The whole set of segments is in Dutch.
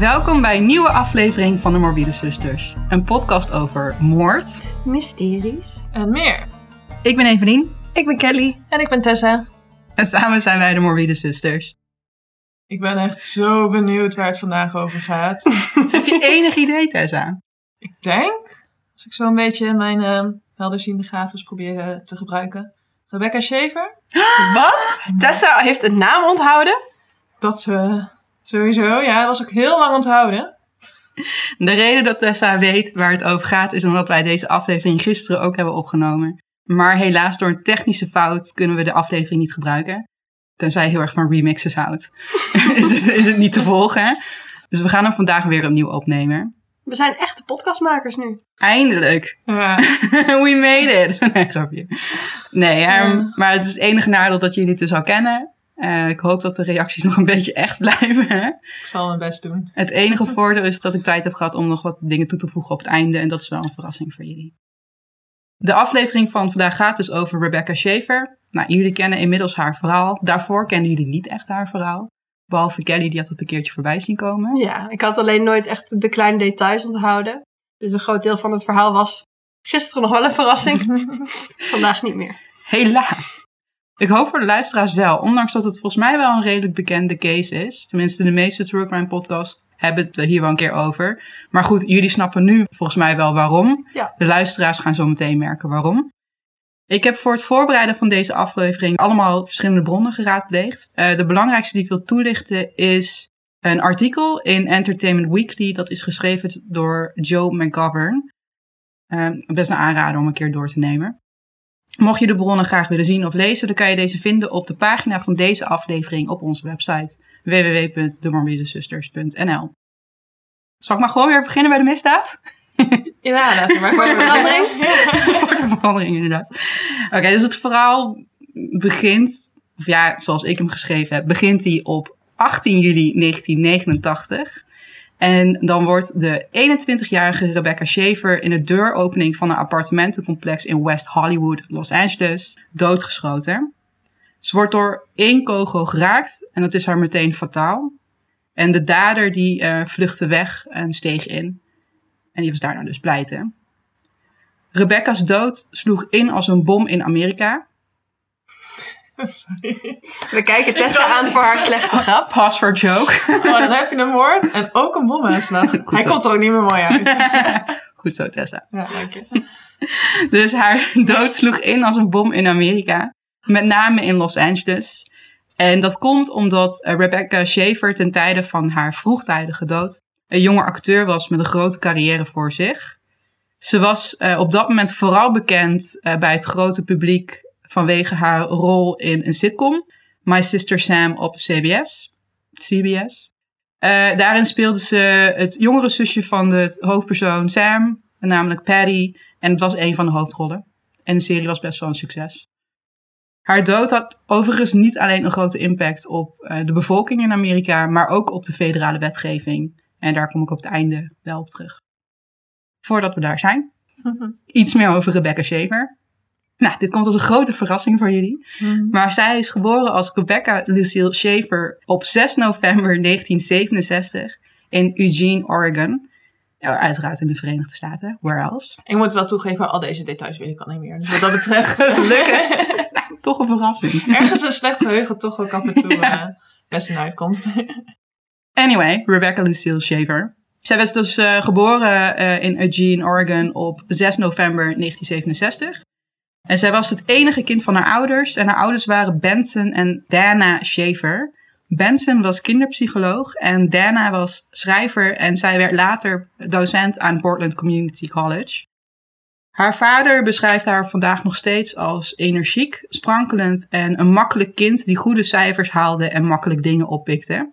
Welkom bij een nieuwe aflevering van de Morbide Zusters. Een podcast over moord. Mysteries. En meer. Ik ben Evelien Ik ben Kelly. En ik ben Tessa. en samen zijn wij de Morbide Zusters. Ik ben echt zo benieuwd waar het vandaag over gaat. Heb je enig idee, Tessa? ik denk, als ik zo een beetje mijn eh, helderziende gaven probeer eh, te gebruiken. Rebecca Shaver. Wat? Tessa heeft een naam onthouden? Dat eh, sowieso, ja, dat was ook heel lang onthouden. De reden dat Tessa weet waar het over gaat is omdat wij deze aflevering gisteren ook hebben opgenomen. Maar helaas door een technische fout kunnen we de aflevering niet gebruiken. Tenzij je heel erg van remixes houdt. is, het, is het niet te volgen. Dus we gaan hem vandaag weer opnieuw opnemen. We zijn echte podcastmakers nu. Eindelijk. Ja, We made it. Nee, grapje. Nee, Ja. ehm, maar het is het enige nadeel dat jullie het dus al kennen. Eh, ik hoop dat de reacties nog een beetje echt blijven. ik zal mijn best doen. Het enige voordeel is dat ik tijd heb gehad om nog wat dingen toe te voegen op het einde. En dat is wel een verrassing voor jullie. De aflevering van vandaag gaat dus over Rebecca Shaver. Nou, jullie kennen inmiddels haar verhaal. Daarvoor kenden jullie niet echt haar verhaal. Behalve Kelly, die had het een keertje voorbij zien komen. Ja, ik had alleen nooit echt de kleine details onthouden. Dus een groot deel van het verhaal was gisteren nog wel een verrassing. Vandaag niet meer. Helaas. Ik hoop voor de luisteraars wel, ondanks dat het volgens mij wel een redelijk bekende case is. Tenminste, de meeste True Crime podcast hebben het hier wel een keer over. Maar goed, jullie snappen nu volgens mij wel waarom. Ja. De luisteraars gaan zo meteen merken waarom. Ik heb voor het voorbereiden van deze aflevering allemaal verschillende bronnen geraadpleegd. Eh, de belangrijkste die ik wil toelichten is een artikel in Entertainment Weekly. Dat is geschreven door Joe McGovern. Eh, best een aanrader om een keer door te nemen. Mocht je de bronnen graag willen zien of lezen, dan kan je deze vinden op de pagina van deze aflevering op onze website www.demorbidezusters.nl. Zal ik maar gewoon weer beginnen bij de misdaad? Ja, laten we maar Voor de verandering? Voor de verandering inderdaad. Oké, dus het verhaal begint, of ja, zoals ik hem geschreven heb, begint hij op 18 juli 1989. En dan wordt de 21-jarige Rebecca Shaver in de deuropening van een appartementencomplex in West Hollywood, Los Angeles, doodgeschoten. Ze wordt door één kogel geraakt en dat is haar meteen fataal. En de dader die eh, vluchtte weg en steeg in. En die was daarna dus pleiten. Rebecca's dood sloeg in als een bom in Amerika. Sorry. We kijken Tessa aan voor haar slechte grap. Pass for joke. Oh, dan heb je een moord en ook een bomaanslag. Hij zo. komt er ook niet meer mooi uit. Goed zo, Tessa. Ja, dank je. Dus haar dood sloeg in als een bom in Amerika. Met name in Los Angeles. En dat komt omdat eh, Rebecca Shaver ten tijde van haar vroegtijdige dood een jonge acteur was met een grote carrière voor zich. Ze was eh, op dat moment vooral bekend eh, bij het grote publiek vanwege haar rol in een sitcom, My Sister Sam op CBS. CBS. Eh, daarin speelde ze het jongere zusje van de hoofdpersoon Sam, namelijk Patty. En het was een van de hoofdrollen. En de serie was best wel een succes. Haar dood had overigens niet alleen een grote impact op eh, de bevolking in Amerika, maar ook op de federale wetgeving. En daar kom ik op het einde wel op terug. Voordat we daar zijn, iets meer over Rebecca Shaver. Nou, dit komt als een grote verrassing voor jullie. Maar zij is geboren als Rebecca Lucille Shaver op 6 november 1967 in Eugene, Oregon. Ja, uiteraard in de Verenigde Staten. Where else? Ik moet wel toegeven, al deze details weet ik al niet meer. Dus wat dat betreft, lukken. Toch een verrassing. Ergens een slecht geheugen toch ook af en toe eh, best een uitkomst. Anyway, Rebecca Lucille Shaver. Zij was dus eh, geboren eh, in Eugene, Oregon op 6 november 1967. En zij was het enige kind van haar ouders. En haar ouders waren Benson en Dana Shaver. Benson was kinderpsycholoog en Dana was schrijver. En zij werd later docent aan Portland Community College. Haar vader beschrijft haar vandaag nog steeds als energiek, sprankelend en een makkelijk kind die goede cijfers haalde en makkelijk dingen oppikte.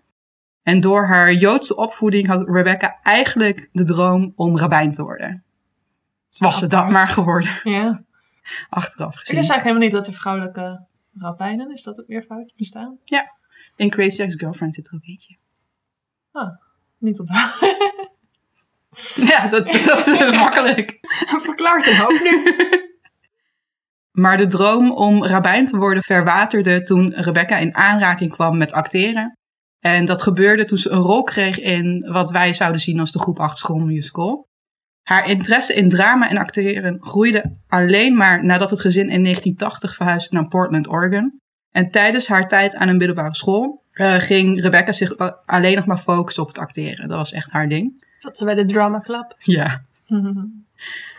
En door haar Joodse opvoeding had Rebecca eigenlijk de droom om rabbijn te worden. Was ze dat maar geworden, Ja. Achteraf Ik gezien. wist eigenlijk helemaal niet dat er vrouwelijke rabbijnen, is dat het meervoud, bestaan? In Crazy Ex-Girlfriend zit er ook eentje. Niet onthouden. Ja, dat, dat, is makkelijk. Verklaart een hoop nu. Maar de droom om rabbijn te worden verwaterde toen Rebecca in aanraking kwam met acteren. En dat gebeurde toen ze een rol kreeg in wat wij zouden zien als de groep 8 schoolmusical. Haar interesse in drama en acteren groeide alleen maar nadat het gezin in 1980 verhuisde naar Portland, Oregon. En tijdens haar tijd aan een middelbare school uh, ging Rebecca zich uh, alleen nog maar focussen op het acteren. Dat was echt haar ding. Zat ze bij de drama club? Ja.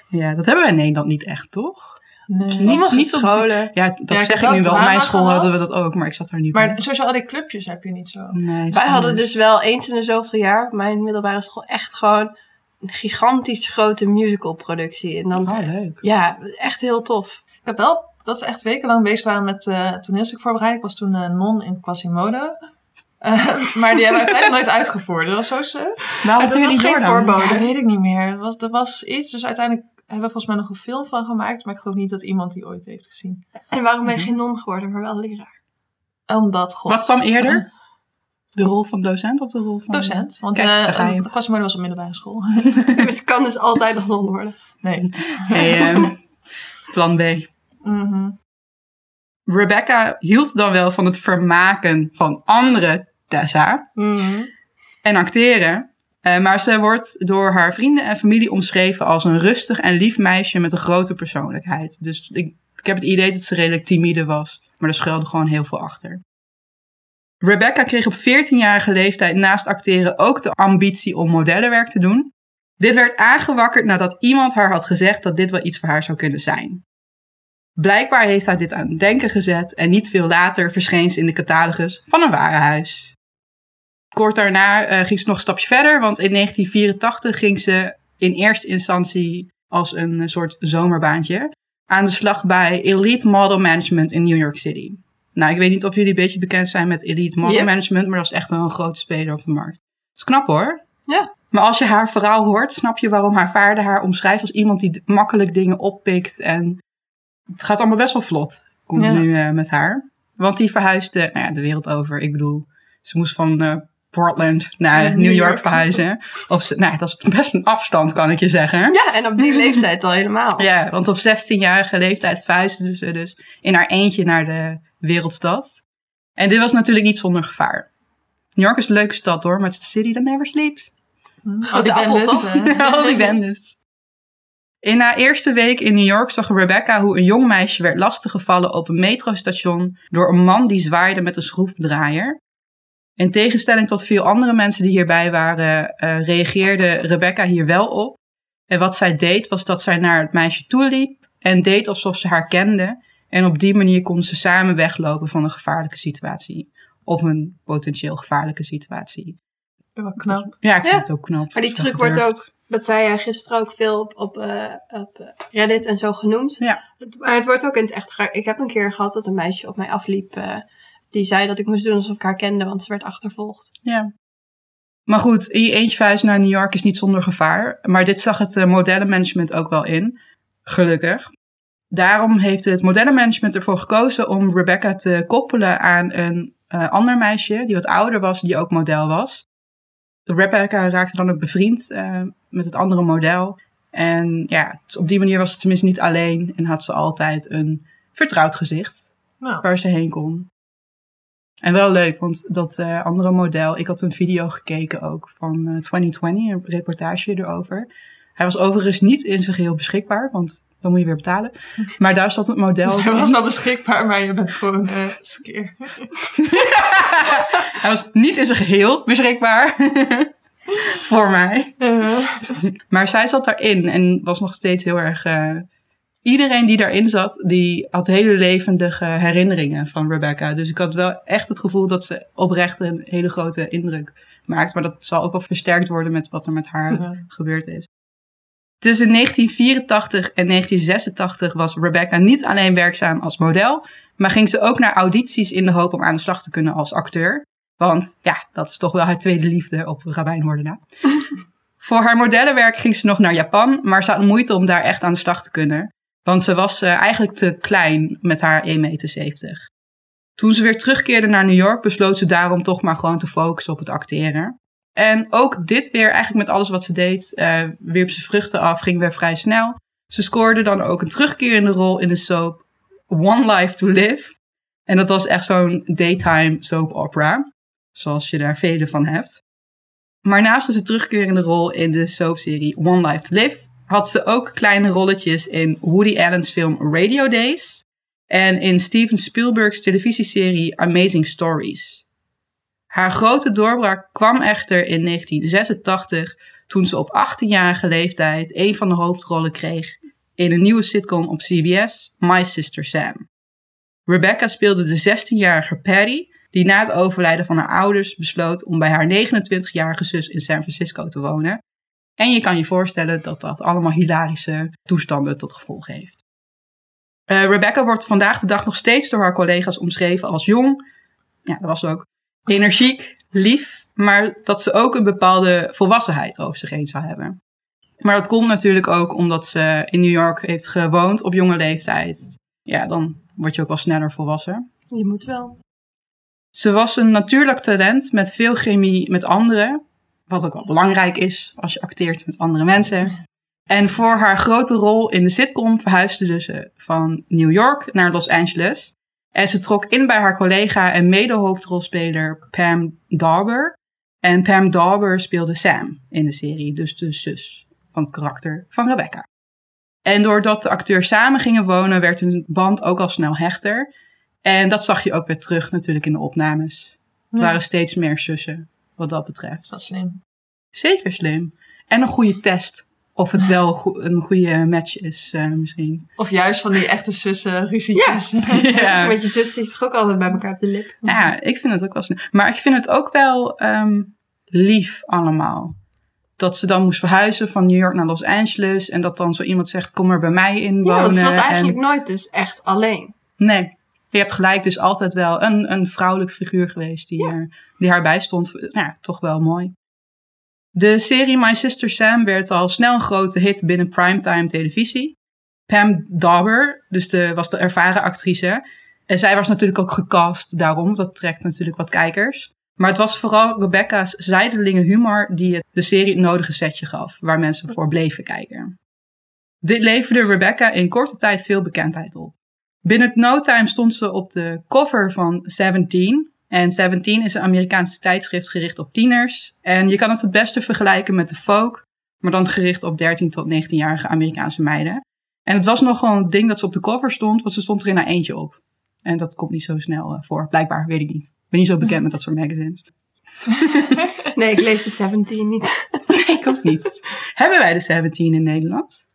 ja, dat hebben wij in Nederland niet echt, toch? Nee. Sommige niet op die- scholen. Ja, dat Ja, zeg ik nu wel. Op mijn school gehad. hadden we dat ook, maar ik zat daar niet Maar bij. sowieso al die clubjes heb je niet zo. Nee, Wij hadden dus wel eens in de zoveel jaar op mijn middelbare school echt gewoon gigantisch grote musicalproductie. En dan, Oh, leuk. ja, echt heel tof. Ik heb wel dat ze echt wekenlang bezig waren met eh toneelstuk voorbereiden. Ik was toen eh, non in Quasimodo. Eh, maar die hebben we uiteindelijk nooit uitgevoerd. Dat was zo suf. Waarom dat was geen voorbode. Ja, dat weet ik niet meer. Er was, er was iets, dus uiteindelijk hebben we volgens mij nog een film van gemaakt. Maar ik geloof niet dat iemand die ooit heeft gezien. En waarom ben je Mhm. geen non geworden, maar wel leraar? Omdat, god. Wat kwam eerder? De rol van docent of de rol van... Docent. Want Kijk, je. uh, Quasimodo was op middelbare school. dus ik kan dus altijd nog worden. nee. Hey, ehm, plan B. Mhm. Rebecca hield dan wel van het vermaken van andere Tessa Mhm. en acteren. Eh, maar ze wordt door haar vrienden en familie omschreven als een rustig en lief meisje met een grote persoonlijkheid. Dus ik, ik heb het idee dat ze redelijk timide was, maar er schuilde gewoon heel veel achter. Rebecca kreeg op 14-jarige leeftijd naast acteren ook de ambitie om modellenwerk te doen. Dit werd aangewakkerd nadat iemand haar had gezegd dat dit wel iets voor haar zou kunnen zijn. Blijkbaar heeft haar dit aan het denken gezet en niet veel later verscheen ze in de catalogus van een warenhuis. Kort daarna eh, ging ze nog een stapje verder, want in 1984 ging ze in eerste instantie als een soort zomerbaantje aan de slag bij Elite Model Management in New York City. Nou, ik weet niet of jullie een beetje bekend zijn met Elite Model Yep. Management, maar dat is echt wel een grote speler op de markt. Dat is knap hoor. Ja. Maar als je haar verhaal hoort, snap je waarom haar vader haar omschrijft als iemand die makkelijk dingen oppikt. En het gaat allemaal best wel vlot, continu eh, met haar. Want die verhuisde nou ja, de wereld over. Ik bedoel, ze moest van eh, Portland naar Ja, New, New York York. verhuizen. Op, z'n- nou, dat is best een afstand, kan ik je zeggen. Ja, en op die leeftijd al helemaal. Ja, want op 16-jarige leeftijd verhuisde ze dus in haar eentje naar de wereldstad. En dit was natuurlijk niet zonder gevaar. New York is een leuke stad hoor, maar het is de city that never sleeps. Oh, die appel, ben dus. toch? eh, Oh, ik ben dus. In haar eerste week in New York zag Rebecca hoe een jong meisje werd lastiggevallen op een metrostation door een man die zwaaide met een schroefdraaier. In tegenstelling tot veel andere mensen die hierbij waren, eh, reageerde Rebecca hier wel op. En wat zij deed was dat zij naar het meisje toe liep en deed alsof ze haar kende. En op die manier konden ze samen weglopen van een gevaarlijke situatie. Of een potentieel gevaarlijke situatie. Wel knap. Ja, ik vind Ja. het ook knap. Maar die truc wordt ook, dat zei jij gisteren ook veel op, op, eh, op eh, Reddit en zo genoemd. Ja. Maar het wordt ook in het echt. Ik heb een keer gehad dat een meisje op mij afliep. eh, die zei dat ik moest doen alsof ik haar kende, want ze werd achtervolgd. Ja. Maar goed, in je eentje verhuizen naar New York is niet zonder gevaar. Maar dit zag het modellenmanagement ook wel in. Gelukkig. Daarom heeft het modellenmanagement ervoor gekozen om Rebecca te koppelen aan een eh, ander meisje die wat ouder was, die ook model was. Rebecca raakte dan ook bevriend eh, met het andere model. En ja, op die manier was ze tenminste niet alleen en had ze altijd een vertrouwd gezicht Nou, waar ze heen kon. En wel leuk, want dat eh, andere model, ik had een video gekeken ook van eh 2020, een reportage erover. Hij was overigens niet in zijn geheel beschikbaar, want dan moet je weer betalen. Maar daar zat het model. dus hij was wel beschikbaar, maar je bent gewoon eh skeer. Hij was niet in zijn geheel beschikbaar. Voor mij. Maar zij zat daarin en was nog steeds heel erg. eh, iedereen die daarin zat, die had hele levendige herinneringen van Rebecca. Dus ik had wel echt het gevoel dat ze oprecht een hele grote indruk maakt. Maar dat zal ook wel versterkt worden met wat er met haar gebeurd is. Tussen 1984 en 1986 was Rebecca niet alleen werkzaam als model, maar ging ze ook naar audities in de hoop om aan de slag te kunnen als acteur. Want ja, dat is toch wel haar tweede liefde op Rabijn worden na. Voor haar modellenwerk ging ze nog naar Japan, maar ze had moeite om daar echt aan de slag te kunnen. Want ze was eh, eigenlijk te klein met haar 1,70 meter. Toen ze weer terugkeerde naar New York, besloot ze daarom toch maar gewoon te focussen op het acteren. En ook dit weer, eigenlijk met alles wat ze deed, eh, wierp ze vruchten af, ging weer vrij snel. Ze scoorde dan ook een terugkerende rol in de soap One Life to Live. En dat was echt zo'n daytime soap opera. zoals je daar vele van hebt. Maar naast zijn terugkerende rol in de soapserie One Life to Live, had ze ook kleine rolletjes in Woody Allen's film Radio Days en in Steven Spielberg's televisieserie Amazing Stories. Haar grote doorbraak kwam echter in 1986 toen ze op 18-jarige leeftijd een van de hoofdrollen kreeg in een nieuwe sitcom op CBS, My Sister Sam. Rebecca speelde de 16-jarige Patty, die na het overlijden van haar ouders besloot om bij haar 29-jarige zus in San Francisco te wonen. En je kan je voorstellen dat dat allemaal hilarische toestanden tot gevolg heeft. Uh, Rebecca wordt vandaag de dag nog steeds door haar collega's omschreven als jong, ja, dat was ook, energiek, lief, maar dat ze ook een bepaalde volwassenheid over zich heen zou hebben. Maar dat komt natuurlijk ook omdat ze in New York heeft gewoond op jonge leeftijd. Ja, dan word je ook wel sneller volwassen. Je moet wel. Ze was een natuurlijk talent met veel chemie met anderen. Wat ook wel belangrijk is als je acteert met andere mensen. En voor haar grote rol in de sitcom verhuisde ze van New York naar Los Angeles. En ze trok in bij haar collega en mede-hoofdrolspeler Pam Dauber. En Pam Dauber speelde Sam in de serie, dus de zus van het karakter van Rebecca. En doordat de acteurs samen gingen wonen, werd hun band ook al snel hechter. En dat zag je ook weer terug natuurlijk in de opnames. Er Ja. waren steeds meer zussen, wat dat betreft. Dat is slim. Zeker slim. En een goede test. Of het wel go- een goede match is, eh, misschien. Of juist van die echte zussen ruzietjes. Ja. Met je zus zit toch ook altijd bij elkaar op de lip. Ja, ik vind het ook wel slim. Maar ik vind het ook wel ehm, lief allemaal. Dat ze dan moest verhuizen van New York naar Los Angeles. En dat dan zo iemand zegt, kom er bij mij in Ja, wonen. want ze was eigenlijk en, nooit dus echt alleen. Nee, je hebt gelijk. Dus altijd wel een, een vrouwelijk figuur geweest die, er, die haar bijstond. Ja, toch wel mooi. De serie My Sister Sam werd al snel een grote hit binnen primetime televisie. Pam Dauber, dus de, was de ervaren actrice. En zij was natuurlijk ook gecast daarom. Dat trekt natuurlijk wat kijkers. Maar het was vooral Rebecca's zijdelingen humor die de serie het nodige setje gaf. Waar mensen voor bleven kijken. Dit leverde Rebecca in korte tijd veel bekendheid op. Binnen no time stond ze op de cover van Seventeen. En Seventeen is een Amerikaanse tijdschrift gericht op tieners. En je kan het het beste vergelijken met de Folk, maar dan gericht op 13 tot 19-jarige Amerikaanse meiden. En het was nogal een ding dat ze op de cover stond, want ze stond er in haar eentje op. En dat komt niet zo snel eh, voor. Blijkbaar, weet ik niet. Ik ben niet zo bekend met dat soort magazines. Nee, ik lees de 17 niet. ik ook niet. Hebben wij de Seventeen in Nederland?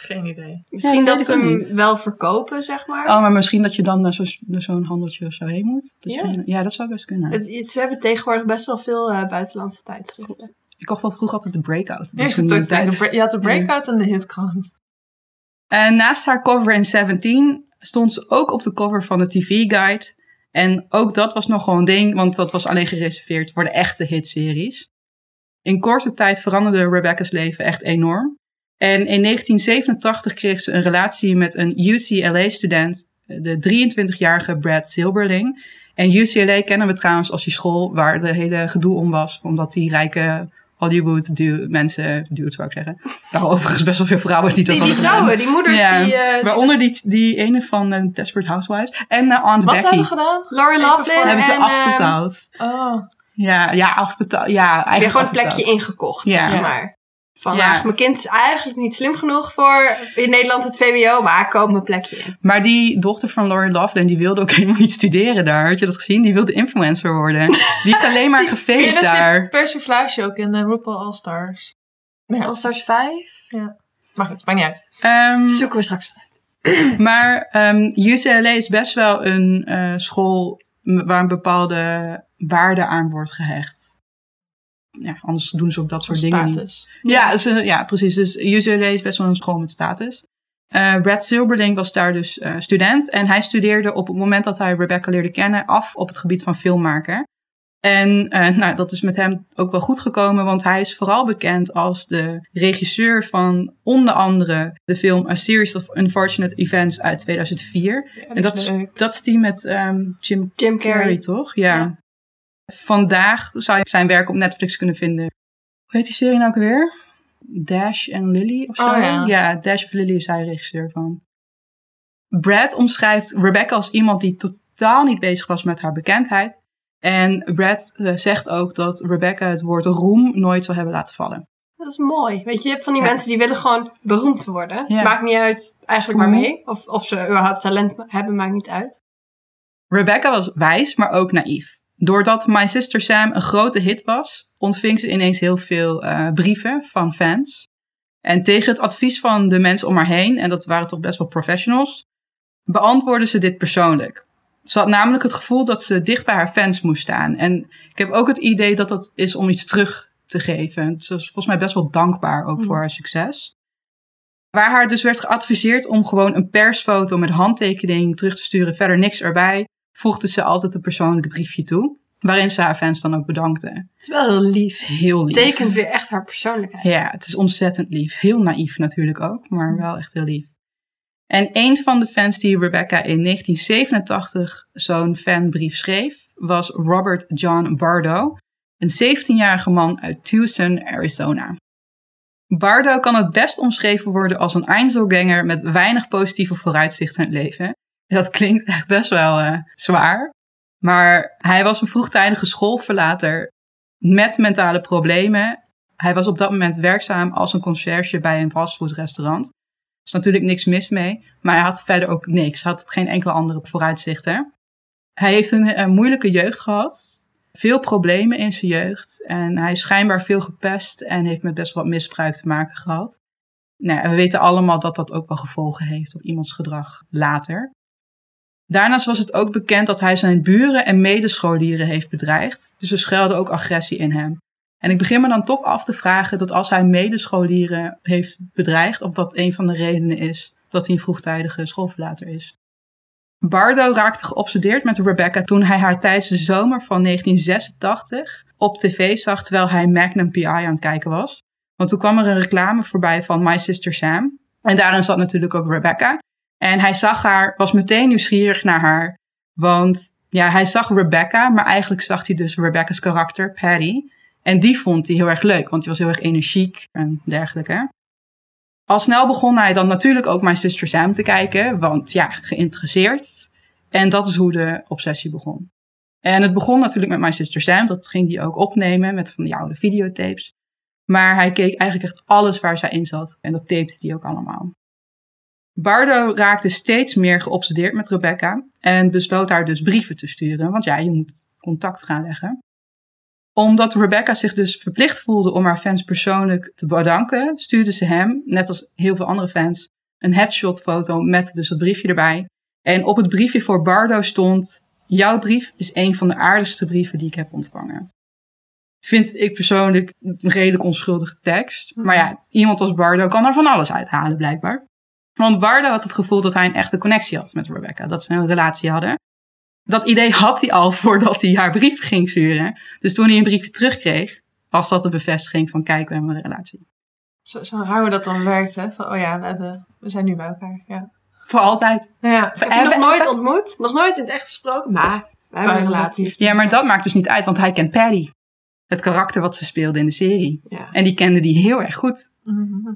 Geen idee. Misschien dat ze hem niet. wel verkopen, zeg maar. Oh, maar misschien dat je dan naar zo- naar zo'n handeltje of zo heen moet. Dus Ja. ja. ja, dat zou best kunnen. Het, het- ze hebben tegenwoordig best wel veel eh, buitenlandse tijdschriften. Ik kocht dat vroeger altijd de Breakout. Dat ook de tijd. je had de breakout en de hitkrant. En naast haar cover in 17 stond ze ook op de cover van de TV-guide. En ook dat was nog gewoon een ding, want dat was alleen gereserveerd voor de echte hitseries. In korte tijd veranderde Rebecca's leven echt enorm. En in 1987 kreeg ze een relatie met een UCLA-student, de 23-jarige Brad Silberling. En UCLA kennen we trouwens als die school waar de hele gedoe om was, omdat die rijke Hollywood du- mensen, duwt zou ik zeggen. Daar waren overigens best wel veel vrouwen die dat Die, die vrouwen, die moeders, Ja, die... eh, die Waaronder die, die ene van uh, Desperate Housewives. En uh, Aunt Wat Becky. hebben we gedaan? Even Loughlin voor- hebben ze en... eh, afbetaald. Oh. Ja, ja, afbetaald. Ja, heb je eigenlijk gewoon een plekje ingekocht, Ja. zeg maar. Van, Ja. ach, mijn kind is eigenlijk niet slim genoeg voor in Nederland het VWO, maar koop mijn plekje in. Maar die dochter van Lori Loughlin, die wilde ook helemaal niet studeren daar. Had je dat gezien? Die wilde influencer worden. Die heeft alleen maar gefeest Ja, daar. Persiflage ook in uh, RuPaul All Stars. Ja. All Stars 5? Maar goed, maakt niet uit. Ehm, Zoeken we straks uit. maar ehm, UCLA is best wel een eh, school waar een bepaalde waarde aan wordt gehecht. Ja, anders doen ze ook dat soort dingen niet. Ja, ze, ja, precies. Dus UCLA is best wel een school met status. Eh, Brad Silberling was daar dus eh, student. En hij studeerde op het moment dat hij Rebecca leerde kennen af op het gebied van filmmaken. En eh, nou, dat is met hem ook wel goed gekomen, want hij is vooral bekend als de regisseur van onder andere de film A Series of Unfortunate Events uit 2004. Ja, en dat is, dat is die met ehm, Jim Jim Carrey, Carrey. toch? Ja. Ja. Vandaag zou je zijn werk op Netflix kunnen vinden. Hoe heet die serie nou ook weer? Dash en Lily of zo? Oh, ja. Dash of Lily is hij regisseur van. Brad omschrijft Rebecca als iemand die totaal niet bezig was met haar bekendheid. En Brad eh, zegt ook dat Rebecca het woord roem nooit zal hebben laten vallen. Dat is mooi. Weet je, je hebt van die Ja. mensen die willen gewoon beroemd worden. Ja. Maakt niet uit eigenlijk Hoe? waarmee. Of, of ze überhaupt talent hebben, maakt niet uit. Rebecca was wijs, maar ook naïef. Doordat My Sister Sam een grote hit was, ontving ze ineens heel veel eh, brieven van fans. En tegen het advies van de mensen om haar heen, en dat waren toch best wel professionals, beantwoordde ze dit persoonlijk. Ze had namelijk het gevoel dat ze dicht bij haar fans moest staan. En ik heb ook het idee dat dat is om iets terug te geven. Ze was volgens mij best wel dankbaar ook voor haar succes. Waar haar dus werd geadviseerd om gewoon een persfoto met handtekening terug te sturen, verder niks erbij, voegde ze altijd een persoonlijk briefje toe. Waarin ze haar fans dan ook bedankte. Het is wel heel lief. Heel lief. Tekent weer echt haar persoonlijkheid. Ja, het is ontzettend lief. Heel naïef natuurlijk ook, maar wel echt heel lief. En een van de fans die Rebecca in 1987 zo'n fanbrief schreef, was Robert John Bardo, een 17-jarige man uit Tucson, Arizona. Bardo kan het best omschreven worden als een Einzelganger met weinig positieve vooruitzichten in het leven. Dat klinkt echt best wel eh, zwaar. Maar hij was een vroegtijdige schoolverlater met mentale problemen. Hij was op dat moment werkzaam als een conciërge bij een fastfoodrestaurant. Er is natuurlijk niks mis mee, maar hij had verder ook niks. Hij had geen enkele andere vooruitzichten. Hij heeft een, een moeilijke jeugd gehad. Veel problemen in zijn jeugd. En hij is schijnbaar veel gepest en heeft met best wat misbruik te maken gehad. Nou, we weten allemaal dat dat ook wel gevolgen heeft op iemands gedrag later. Daarnaast was het ook bekend dat hij zijn buren en medescholieren heeft bedreigd. Dus er schuilde ook agressie in hem. En ik begin me dan toch af te vragen dat als hij medescholieren heeft bedreigd, of dat een van de redenen is dat hij een vroegtijdige schoolverlater is. Bardo raakte geobsedeerd met Rebecca toen hij haar tijdens de zomer van 1986 op tv zag terwijl hij Magnum PI aan het kijken was. Want toen kwam er een reclame voorbij van My Sister Sam. En daarin zat natuurlijk ook Rebecca. En hij zag haar, was meteen nieuwsgierig naar haar. Want ja, hij zag Rebecca, maar eigenlijk zag hij dus Rebecca's karakter, Patty. En die vond hij heel erg leuk, want die was heel erg energiek en dergelijke. Al snel begon hij dan natuurlijk ook My Sister Sam te kijken, want ja, geïnteresseerd. En dat is hoe de obsessie begon. En het begon natuurlijk met My Sister Sam, dat ging hij ook opnemen met van die oude videotapes. Maar hij keek eigenlijk echt alles waar zij in zat en dat tapte hij ook allemaal. Bardo raakte steeds meer geobsedeerd met Rebecca en besloot haar dus brieven te sturen, want ja, je moet contact gaan leggen. Omdat Rebecca zich dus verplicht voelde om haar fans persoonlijk te bedanken, stuurde ze hem, net als heel veel andere fans, een headshot-foto met dus het briefje erbij. En op het briefje voor Bardo stond: Jouw brief is een van de aardigste brieven die ik heb ontvangen. Vind ik persoonlijk een redelijk onschuldige tekst. Maar ja, iemand als Bardo kan er van alles uithalen, blijkbaar. Want Bardo had het gevoel dat hij een echte connectie had met Rebecca. Dat ze een relatie hadden. Dat idee had hij al voordat hij haar brief ging sturen. Dus toen hij een briefje terugkreeg, was dat de bevestiging van kijk, we hebben een relatie. Zo, zo hoe dat dan werkt, hè? Van, oh ja, we, hebben, we zijn nu bij elkaar. Ja. Voor altijd. Ja, Ik heb je nog nooit ontmoet. Nog nooit in het echt gesproken. Maar we hebben een relatie. Ja, maar dat maakt dus niet uit, want hij kent Paddy. Het karakter wat ze speelde in de serie. Ja. En die kende die heel erg goed. Mhm.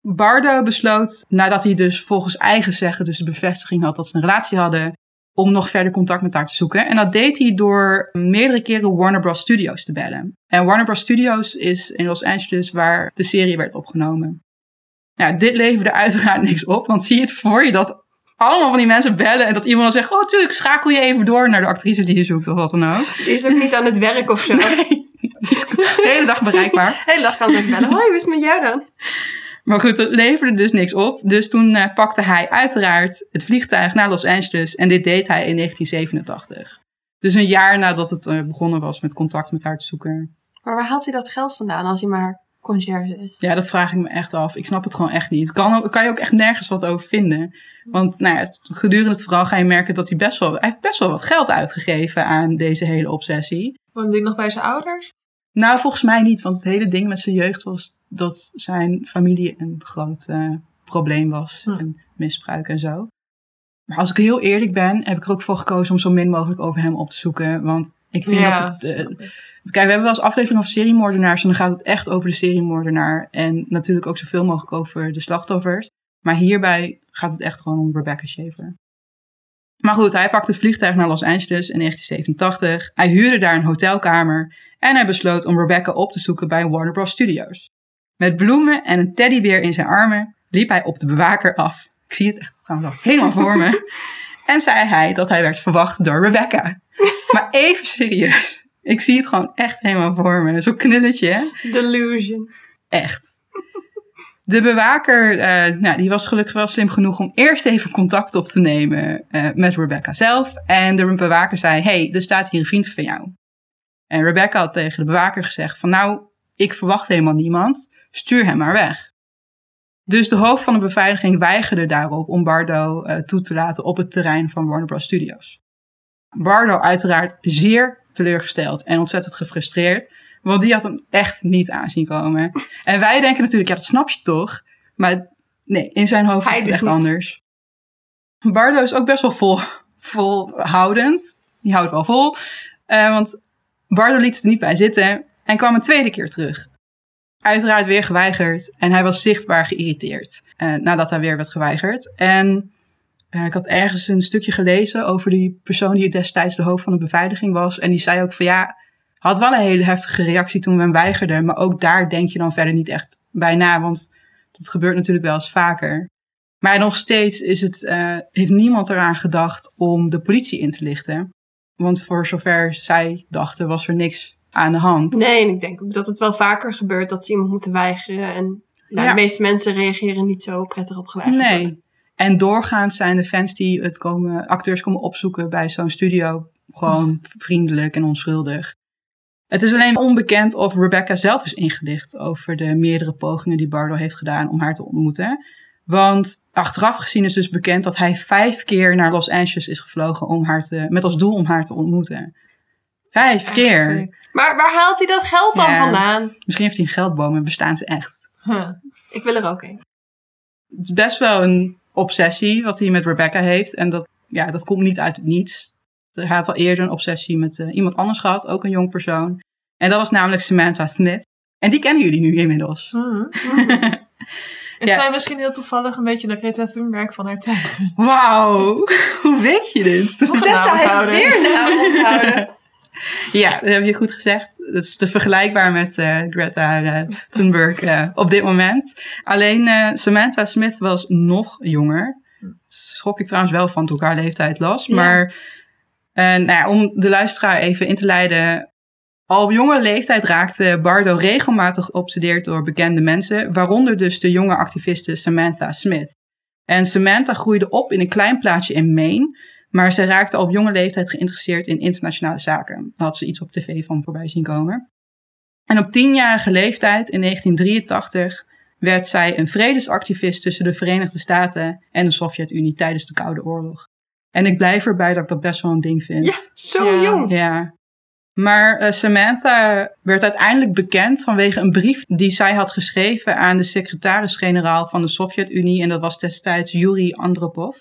Bardo besloot, nadat hij dus volgens eigen zeggen dus de bevestiging had dat ze een relatie hadden, om nog verder contact met haar te zoeken. En dat deed hij door meerdere keren Warner Bros. Studios te bellen. En Warner Bros. Studios is in Los Angeles waar de serie werd opgenomen. Ja, dit leverde uiteraard niks op, want zie je het voor je dat allemaal van die mensen bellen en dat iemand dan zegt, oh tuurlijk, schakel je even door naar de actrice die je zoekt of wat dan ook. Die is ook niet aan het werk of zo. Nee, die is de hele dag bereikbaar. Hele dag kan ze ook bellen. Hoi, hoe is met jou dan? Maar goed, het leverde dus niks op. Dus toen eh, pakte hij uiteraard het vliegtuig naar Los Angeles. En dit deed hij in 1987. Dus een jaar nadat het eh, begonnen was met contact met haar te zoeken. Maar waar haalt hij dat geld vandaan als hij maar conciërge is? Ja, dat vraag ik me echt af. Ik snap het gewoon echt niet. Kan, ook, kan je ook echt nergens wat over vinden. Want nou ja, gedurende het verhaal ga je merken dat hij best wel... Hij heeft best wel wat geld uitgegeven aan deze hele obsessie. Woonde die nog bij zijn ouders? Nou, volgens mij niet. Want het hele ding met zijn jeugd was dat zijn familie een groot eh, probleem was. Hm. En misbruik en zo. Maar als ik heel eerlijk ben, heb ik er ook voor gekozen om zo min mogelijk over hem op te zoeken. Want ik vind Ja, dat het... eh, kijk, we hebben wel eens aflevering over seriemoordenaars. En dan gaat het echt over de seriemoordenaar. En natuurlijk ook zoveel mogelijk over de slachtoffers. Maar hierbij gaat het echt gewoon om Rebecca Shaver. Maar goed, hij pakte het vliegtuig naar Los Angeles in 1987. Hij huurde daar een hotelkamer en hij besloot om Rebecca op te zoeken bij Warner Bros. Studios. Met bloemen en een teddybeer in zijn armen liep hij op de bewaker af. Ik zie het echt trouwens al helemaal voor me. En zei hij dat hij werd verwacht door Rebecca. Maar even serieus. Ik zie het gewoon echt helemaal voor me. Zo'n knulletje, hè? Delusion. Echt. De bewaker, eh, nou, die was gelukkig wel slim genoeg om eerst even contact op te nemen eh, met Rebecca zelf. En de bewaker zei, hey, er staat hier een vriend van jou. En Rebecca had tegen de bewaker gezegd van, nou, ik verwacht helemaal niemand. Stuur hem maar weg. Dus de hoofd van de beveiliging weigerde daarop om Bardo eh, toe te laten op het terrein van Warner Bros. Studios. Bardo uiteraard zeer teleurgesteld en ontzettend gefrustreerd. Want die had hem echt niet aanzien komen. En wij denken natuurlijk, ja, dat snap je toch? Maar nee, in zijn hoofd Hij is het echt niet. anders. Bardo is ook best wel vol, volhoudend. Die houdt wel vol. Eh, want Bardo liet het er niet bij zitten en kwam een tweede keer terug. Uiteraard weer geweigerd. En hij was zichtbaar geïrriteerd eh, nadat hij weer werd geweigerd. En eh, ik had ergens een stukje gelezen over die persoon die destijds de hoofd van de beveiliging was. En die zei ook van ja, had wel een hele heftige reactie toen we hem weigerden. Maar ook daar denk je dan verder niet echt bij na. Want dat gebeurt natuurlijk wel eens vaker. Maar nog steeds is het, eh, heeft niemand eraan gedacht om de politie in te lichten. Want voor zover zij dachten was er niks aan de hand. Nee, en ik denk ook dat het wel vaker gebeurt dat ze iemand moeten weigeren. En nou, Ja. de meeste mensen reageren niet zo prettig op geweigerd worden. Nee. En doorgaans zijn de fans die het komen, acteurs komen opzoeken bij zo'n studio gewoon vriendelijk en onschuldig. Het is alleen onbekend of Rebecca zelf is ingelicht over de meerdere pogingen die Bardo heeft gedaan om haar te ontmoeten. Want achteraf gezien is dus bekend dat hij vijf keer naar Los Angeles is gevlogen om haar te, met als doel om haar te ontmoeten. Vijf Echt keer. Maar waar haalt hij dat geld dan Ja. vandaan? Misschien heeft hij een geldboom en bestaan ze echt. Huh. Ik wil er ook een. Het is best wel een obsessie wat hij met Rebecca heeft. En dat, ja, dat komt niet uit het niets. Hij had al eerder een obsessie met eh, iemand anders gehad, ook een jong persoon. En dat was namelijk Samantha Smith. En die kennen jullie nu inmiddels. Is Ja. zij misschien heel toevallig een beetje de Greta Thunberg van haar tijd? Wauw, hoe weet je dit? Tessa heeft weer een naam onthouden. Ja, dat heb je goed gezegd. Dat is te vergelijkbaar met eh, Greta eh, Thunberg eh, op dit moment. Alleen Samantha Smith was nog jonger. Schrok ik trouwens wel van toen ik haar leeftijd las. Maar nou ja, om de luisteraar even in te leiden. Al op jonge leeftijd raakte Bardo regelmatig geobsedeerd door bekende mensen. Waaronder dus de jonge activiste Samantha Smith. En Samantha groeide op in een klein plaatsje in Maine. Maar ze raakte al op jonge leeftijd geïnteresseerd in internationale zaken. Daar had ze iets op tv van voorbij zien komen. En op tienjarige leeftijd, in 1983, werd zij een vredesactivist tussen de Verenigde Staten en de Sovjet-Unie tijdens de Koude Oorlog. En ik blijf erbij dat ik dat best wel een ding vind. Ja, zo Ja. jong. Ja. Maar eh, Samantha werd uiteindelijk bekend vanwege een brief die zij had geschreven aan de secretaris-generaal van de Sovjet-Unie. En dat was destijds Yuri Andropov.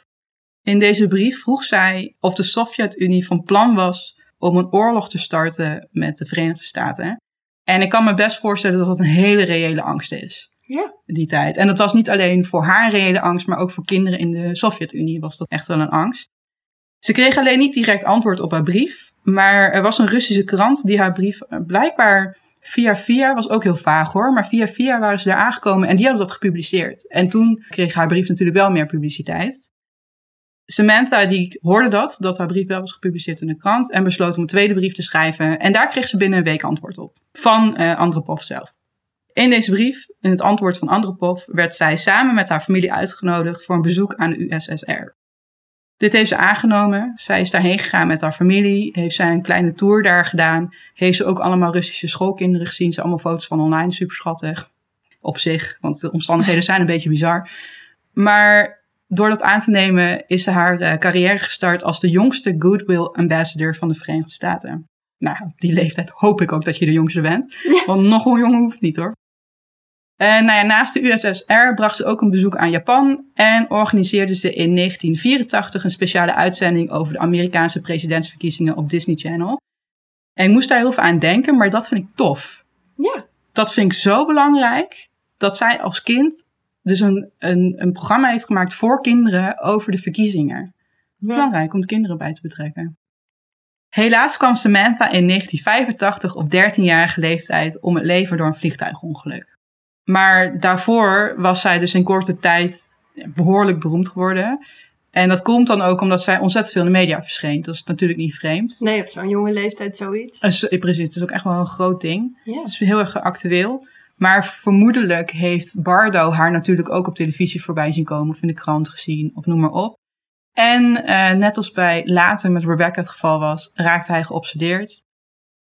In deze brief vroeg zij of de Sovjet-Unie van plan was om een oorlog te starten met de Verenigde Staten. En ik kan me best voorstellen dat dat een hele reële angst is. Ja. Die tijd. En dat was niet alleen voor haar reële angst, maar ook voor kinderen in de Sovjet-Unie was dat echt wel een angst. Ze kreeg alleen niet direct antwoord op haar brief, maar er was een Russische krant die haar brief eh, blijkbaar via via, was ook heel vaag hoor, maar via via waren ze daar aangekomen en die hadden dat gepubliceerd. En toen kreeg haar brief natuurlijk wel meer publiciteit. Samantha die hoorde dat, dat haar brief wel was gepubliceerd in de krant en besloot om een tweede brief te schrijven. En daar kreeg ze binnen een week antwoord op, van eh Andropov zelf. In deze brief, in het antwoord van Andropov, werd zij samen met haar familie uitgenodigd voor een bezoek aan de USSR. Dit heeft ze aangenomen. Zij is daarheen gegaan met haar familie. Heeft zij een kleine tour daar gedaan. Heeft ze ook allemaal Russische schoolkinderen gezien. Ze allemaal foto's van online. Super schattig. Op zich, want de omstandigheden zijn een beetje bizar. Maar door dat aan te nemen is ze haar eh, carrière gestart als de jongste Goodwill Ambassador van de Verenigde Staten. Nou, op die leeftijd hoop ik ook dat je de jongste bent. Want nog een jongen hoeft niet hoor. En nou ja, naast de USSR bracht ze ook een bezoek aan Japan en organiseerde ze in 1984 een speciale uitzending over de Amerikaanse presidentsverkiezingen op Disney Channel. En ik moest daar heel veel aan denken, maar dat vind ik tof. Ja. Dat vind ik zo belangrijk dat zij als kind dus een, een, een programma heeft gemaakt voor kinderen over de verkiezingen. Belangrijk om de kinderen bij te betrekken. Helaas kwam Samantha in 1985 op 13-jarige leeftijd om het leven door een vliegtuigongeluk. Maar daarvoor was zij dus in korte tijd behoorlijk beroemd geworden. En dat komt dan ook omdat zij ontzettend veel in de media verscheen. Dat is natuurlijk niet vreemd. Nee, op zo'n jonge leeftijd zoiets. En precies, het is ook echt wel een groot ding. Ja. Het is heel erg actueel. Maar vermoedelijk heeft Bardo haar natuurlijk ook op televisie voorbij zien komen. Of in de krant gezien, of noem maar op. En eh, net als bij later met Rebecca het geval was, raakte hij geobsedeerd.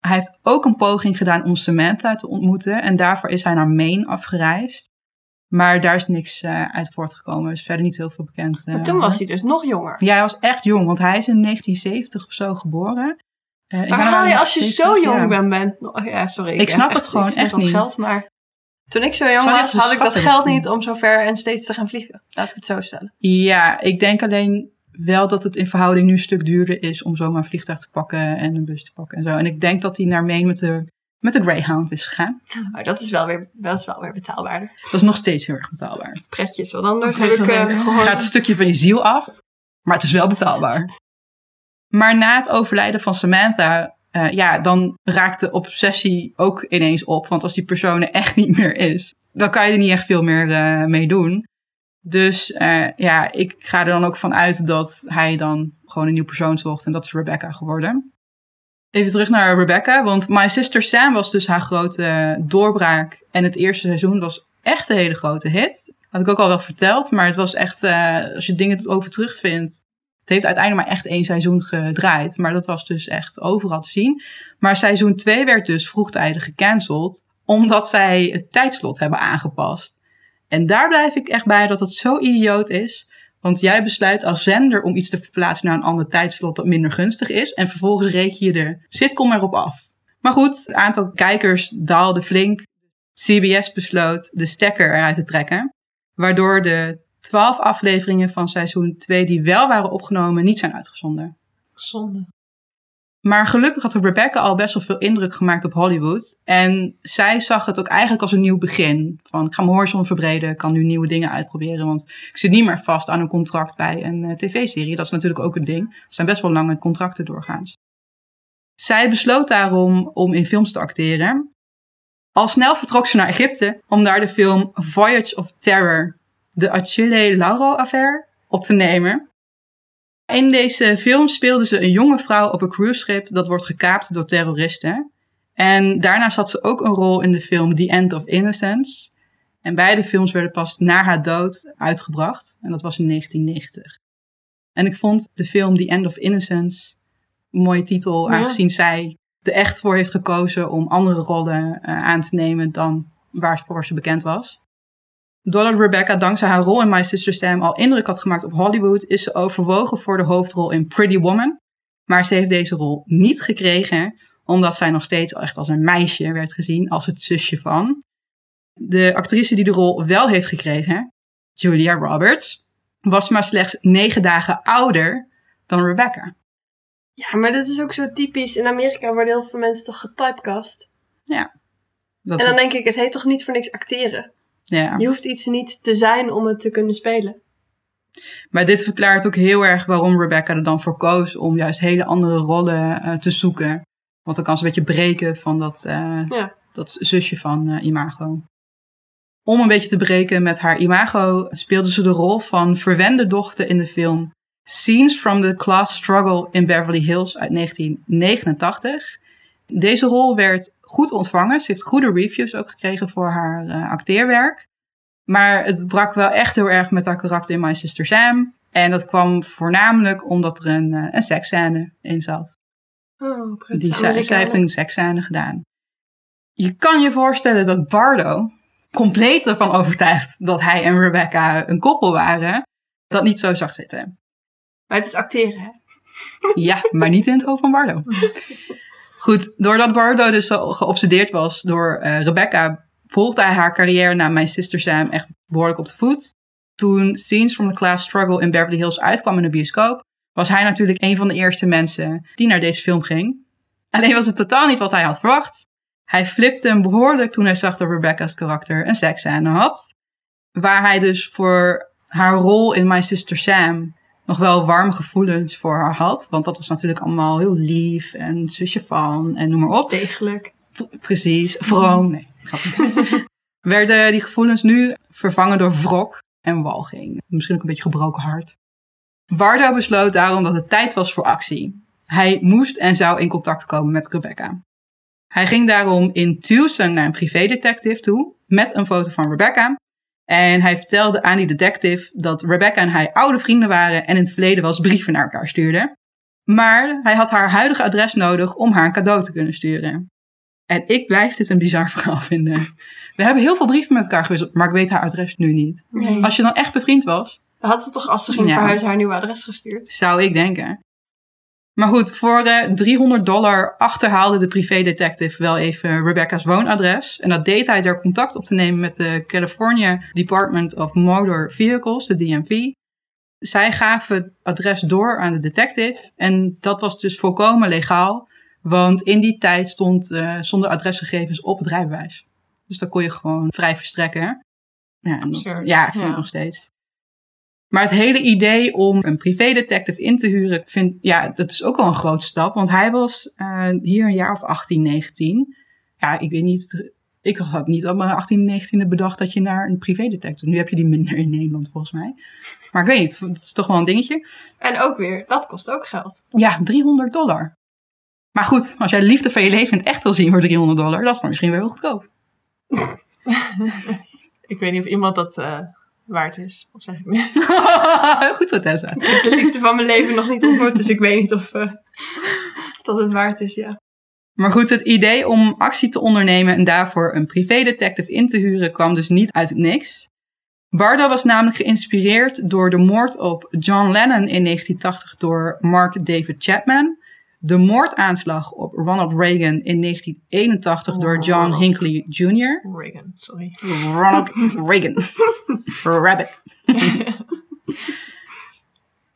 Hij heeft ook een poging gedaan om Samantha te ontmoeten. En daarvoor is hij naar Maine afgereisd. Maar daar is niks eh, uit voortgekomen. Er is verder niet heel veel bekend. eh, Maar toen was hij dus nog jonger. Ja, hij was echt jong, want hij is in 1970 of zo geboren. Ben Maar haal je als je 70, zo jong ja. bent, bent oh, ja, sorry. Ik snap het gewoon echt niet. Geld, maar toen ik zo jong was, had ik dat geld niet om zo ver en steeds te gaan vliegen. Laat ik het zo stellen. Ja, ik denk alleen wel dat het in verhouding nu een stuk duurder is om zomaar een vliegtuig te pakken en een bus te pakken en zo. En ik denk dat hij naar Maine met de, met de Greyhound is gegaan. Maar dat is wel weer, dat is wel weer betaalbaarder. Dat is nog steeds heel erg betaalbaar. Pretjes, wat anders zo eh. Het gaat een stukje van je ziel af, maar het is wel betaalbaar. Maar na het overlijden van Samantha, eh, ja, dan raakt de obsessie ook ineens op. Want als die persoon er echt niet meer is, dan kan je er niet echt veel meer eh, mee doen. Dus eh, ja, ik ga er dan ook van uit dat hij dan gewoon een nieuw persoon zocht. En dat is Rebecca geworden. Even terug naar Rebecca, want My Sister Sam was dus haar grote doorbraak. En het eerste seizoen was echt een hele grote hit. Had ik ook al wel verteld, maar het was echt, eh, als je dingen over terugvindt. Het heeft uiteindelijk maar echt één seizoen gedraaid. Maar dat was dus echt overal te zien. Maar seizoen 2 werd dus vroegtijdig gecanceld. Omdat zij het tijdslot hebben aangepast. En daar blijf ik echt bij dat het zo idioot is. Want jij besluit als zender om iets te verplaatsen naar een ander tijdslot dat minder gunstig is. En vervolgens reken je de sitcom erop af. Maar goed, het aantal kijkers daalde flink. CBS besloot de stekker eruit te trekken. Waardoor de 12 afleveringen van seizoen 2 die wel waren opgenomen niet zijn uitgezonden. Zonde. Maar gelukkig had Rebecca al best wel veel indruk gemaakt op Hollywood. En zij zag het ook eigenlijk als een nieuw begin. Van ik ga mijn horizon verbreden, ik kan nu nieuwe dingen uitproberen. Want ik zit niet meer vast aan een contract bij een eh, tv-serie. Dat is natuurlijk ook een ding. Er zijn best wel lange contracten doorgaans. Zij besloot daarom om in films te acteren. Al snel vertrok ze naar Egypte om daar de film Voyage of Terror, de Achille Lauro-affaire, op te nemen. In deze film speelde ze een jonge vrouw op een cruiseschip dat wordt gekaapt door terroristen. En daarnaast had ze ook een rol in de film The End of Innocence. En beide films werden pas na haar dood uitgebracht. En dat was in 1990. En ik vond de film The End of Innocence een mooie titel, Ja. aangezien zij er echt voor heeft gekozen om andere rollen eh, aan te nemen dan waarvoor ze bekend was. Doordat Rebecca dankzij haar rol in My Sister Sam al indruk had gemaakt op Hollywood, is ze overwogen voor de hoofdrol in Pretty Woman. Maar ze heeft deze rol niet gekregen, omdat zij nog steeds echt als een meisje werd gezien, als het zusje van. De actrice die de rol wel heeft gekregen, Julia Roberts, was maar slechts negen dagen ouder dan Rebecca. Ja, maar dat is ook zo typisch. In Amerika worden heel veel mensen toch getypecast. Dat, En dan denk ik, het heet toch niet voor niks acteren? Ja. Je hoeft iets niet te zijn om het te kunnen spelen. Maar dit verklaart ook heel erg waarom Rebecca er dan voor koos om juist hele andere rollen eh, te zoeken. Want dan kan ze een beetje breken van dat, eh, Ja. dat zusje van eh, Imago. Om een beetje te breken met haar imago speelde ze de rol van verwende dochter in de film Scenes from the Class Struggle in Beverly Hills uit 1989. Deze rol werd goed ontvangen. Ze heeft goede reviews ook gekregen voor haar eh, acteerwerk. Maar het brak wel echt heel erg met haar karakter in My Sister Sam. En dat kwam voornamelijk omdat er een, eh, een seksscène in zat. Oh, Die, zij, zij heeft een seksscène gedaan. Je kan je voorstellen dat Bardo compleet ervan overtuigd dat hij en Rebecca een koppel waren, dat niet zo zag zitten. Maar het is acteren, hè? Ja, maar niet in het oog van Bardo. Goed, doordat Bardo dus zo geobsedeerd was door eh, Rebecca, volgde hij haar carrière na mijn Sister Sam echt behoorlijk op de voet. Toen Scenes from the Class Struggle in Beverly Hills uitkwam in de bioscoop, was hij natuurlijk een van de eerste mensen die naar deze film ging. Alleen was het totaal niet wat hij had verwacht. Hij flipte hem behoorlijk toen hij zag dat Rebecca's karakter een seksscène had. Waar hij dus voor haar rol in My Sister Sam nog wel warme gevoelens voor haar had. Want dat was natuurlijk allemaal heel lief en zusje van en noem maar op. Degelijk. Precies, vroom. Nee, grapje. Werden die gevoelens nu vervangen door wrok en walging. Misschien ook een beetje gebroken hart. Bardo besloot daarom dat het tijd was voor actie. Hij moest en zou in contact komen met Rebecca. Hij ging daarom in Tucson naar een privédetective toe met een foto van Rebecca. En hij vertelde aan die detective dat Rebecca en hij oude vrienden waren en in het verleden wel eens brieven naar elkaar stuurden. Maar hij had haar huidige adres nodig om haar een cadeau te kunnen sturen. En ik blijf dit een bizar verhaal vinden. We hebben heel veel brieven met elkaar gewisseld, maar ik weet haar adres nu niet. Nee. Als je dan echt bevriend was, Dan had ze toch als ze ging Ja. verhuizen haar nieuwe adres gestuurd. zou ik denken. Maar goed, voor eh, 300 dollar achterhaalde de privédetective wel even Rebecca's woonadres. En dat deed hij door contact op te nemen met de California Department of Motor Vehicles, de DMV. Zij gaven het adres door aan de detective. En dat was dus volkomen legaal. Want in die tijd stond, eh stonden adresgegevens op het rijbewijs. Dus dat kon je gewoon vrij verstrekken. Ja, ja vind ik Ja. nog steeds. Maar het hele idee om een privédetective in te huren, vind, ja, dat is ook al een grote stap. Want hij was eh, hier een jaar of 18, 19. Ja, ik weet niet, ik had niet op mijn 18, 19e bedacht dat je naar een privédetective... Nu heb je die minder in Nederland volgens mij. Maar ik weet niet, het is toch wel een dingetje. En ook weer, dat kost ook geld. Ja, 300 dollar. Maar goed, als jij de liefde van je leven in het echt wil zien voor 300 dollar, dat is dan misschien wel heel goedkoop. Ik weet niet of iemand dat eh, waard is. Of zeg ik niet. Goed zo, Tessa. Ik heb de liefde van mijn leven nog niet ontmoet, dus ik weet niet of dat het waard is, ja. Maar goed, het idee om actie te ondernemen en daarvoor een privédetective in te huren kwam dus niet uit het niks. Bardo was namelijk geïnspireerd door de moord op John Lennon in 1980 door Mark David Chapman. De moordaanslag op Ronald Reagan in 1981 door John Ronald. Hinckley Jr. Reagan, sorry. Ronald Reagan. Rabbit.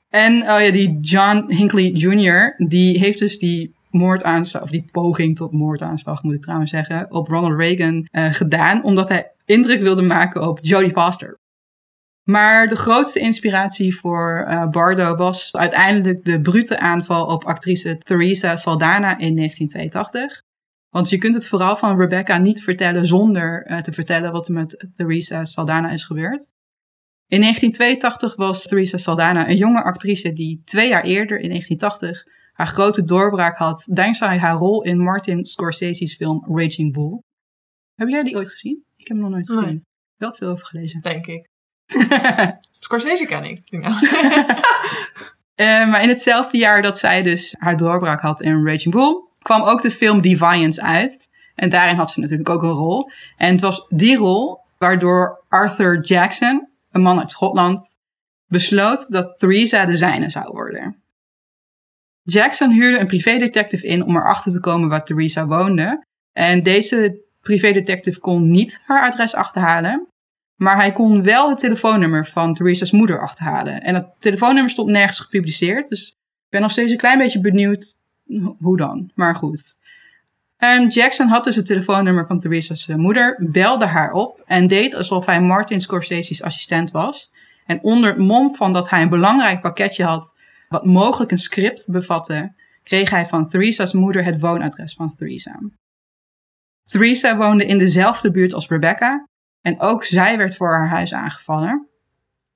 en oh ja, die John Hinckley Jr., die heeft dus die moordaanslag, of die poging tot moordaanslag moet ik trouwens zeggen, op Ronald Reagan eh, gedaan, omdat hij indruk wilde maken op Jodie Foster. Maar de grootste inspiratie voor eh, Bardo was uiteindelijk de brute aanval op actrice Theresa Saldana in 1982. Want je kunt het vooral van Rebecca niet vertellen zonder eh, te vertellen wat er met Theresa Saldana is gebeurd. In 1982 was Theresa Saldana een jonge actrice die twee jaar eerder, in 1980, haar grote doorbraak had dankzij haar rol in Martin Scorsese's film Raging Bull. Heb jij die ooit gezien? Ik heb hem nog nooit Nee. gezien. Wel veel over gelezen. Denk ik. Scorsese ken ik. Eh, maar in hetzelfde jaar dat zij dus haar doorbraak had in Raging Bull, kwam ook de film Defiance uit. En daarin had ze natuurlijk ook een rol. En het was die rol waardoor Arthur Jackson, een man uit Schotland, besloot dat Theresa de zijne zou worden. Jackson huurde een privédetective in om erachter te komen waar Theresa woonde. En deze privédetective kon niet haar adres achterhalen. Maar hij kon wel het telefoonnummer van Theresa's moeder achterhalen. En dat telefoonnummer stond nergens gepubliceerd. Dus ik ben nog steeds een klein beetje benieuwd ho- hoe dan. Maar goed. Ehm, Jackson had dus het telefoonnummer van Theresa's eh, moeder, belde haar op en deed alsof hij Martin Scorsese's assistent was. En onder het mom van dat hij een belangrijk pakketje had, wat mogelijk een script bevatte, kreeg hij van Theresa's moeder het woonadres van Theresa. Theresa woonde in dezelfde buurt als Rebecca en ook zij werd voor haar huis aangevallen.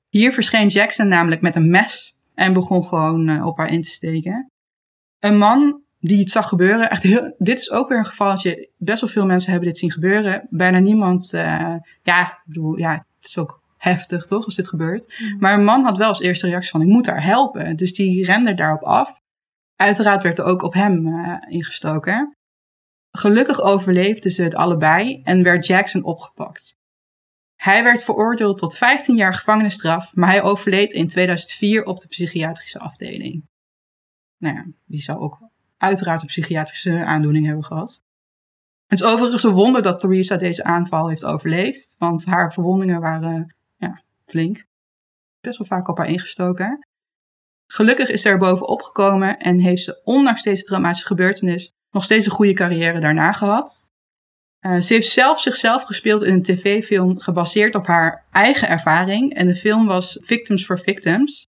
Hier verscheen Jackson namelijk met een mes en begon gewoon eh, op haar in te steken. Een man die het zag gebeuren, echt heel, dit is ook weer een gevalletje, best wel veel mensen hebben dit zien gebeuren. Bijna niemand, eh, ja, ik bedoel, ja, het is ook heftig toch, als dit gebeurt. Maar een man had wel als eerste reactie van, ik moet haar helpen. Dus die rende daarop af. Uiteraard werd er ook op hem eh, ingestoken. Gelukkig overleefden ze het allebei en werd Jackson opgepakt. Hij werd veroordeeld tot 15 jaar gevangenisstraf, maar hij overleed in 2004 op de psychiatrische afdeling. Nou ja, die zou ook uiteraard een psychiatrische aandoening hebben gehad. Het is overigens een wonder dat Theresa deze aanval heeft overleefd, want haar verwondingen waren ja, flink. Best wel vaak op haar ingestoken. Gelukkig is ze er bovenop gekomen en heeft ze, ondanks deze traumatische gebeurtenis, nog steeds een goede carrière daarna gehad. Uh, ze heeft zelf zichzelf gespeeld in een tv-film gebaseerd op haar eigen ervaring. En de film was Victims for Victims.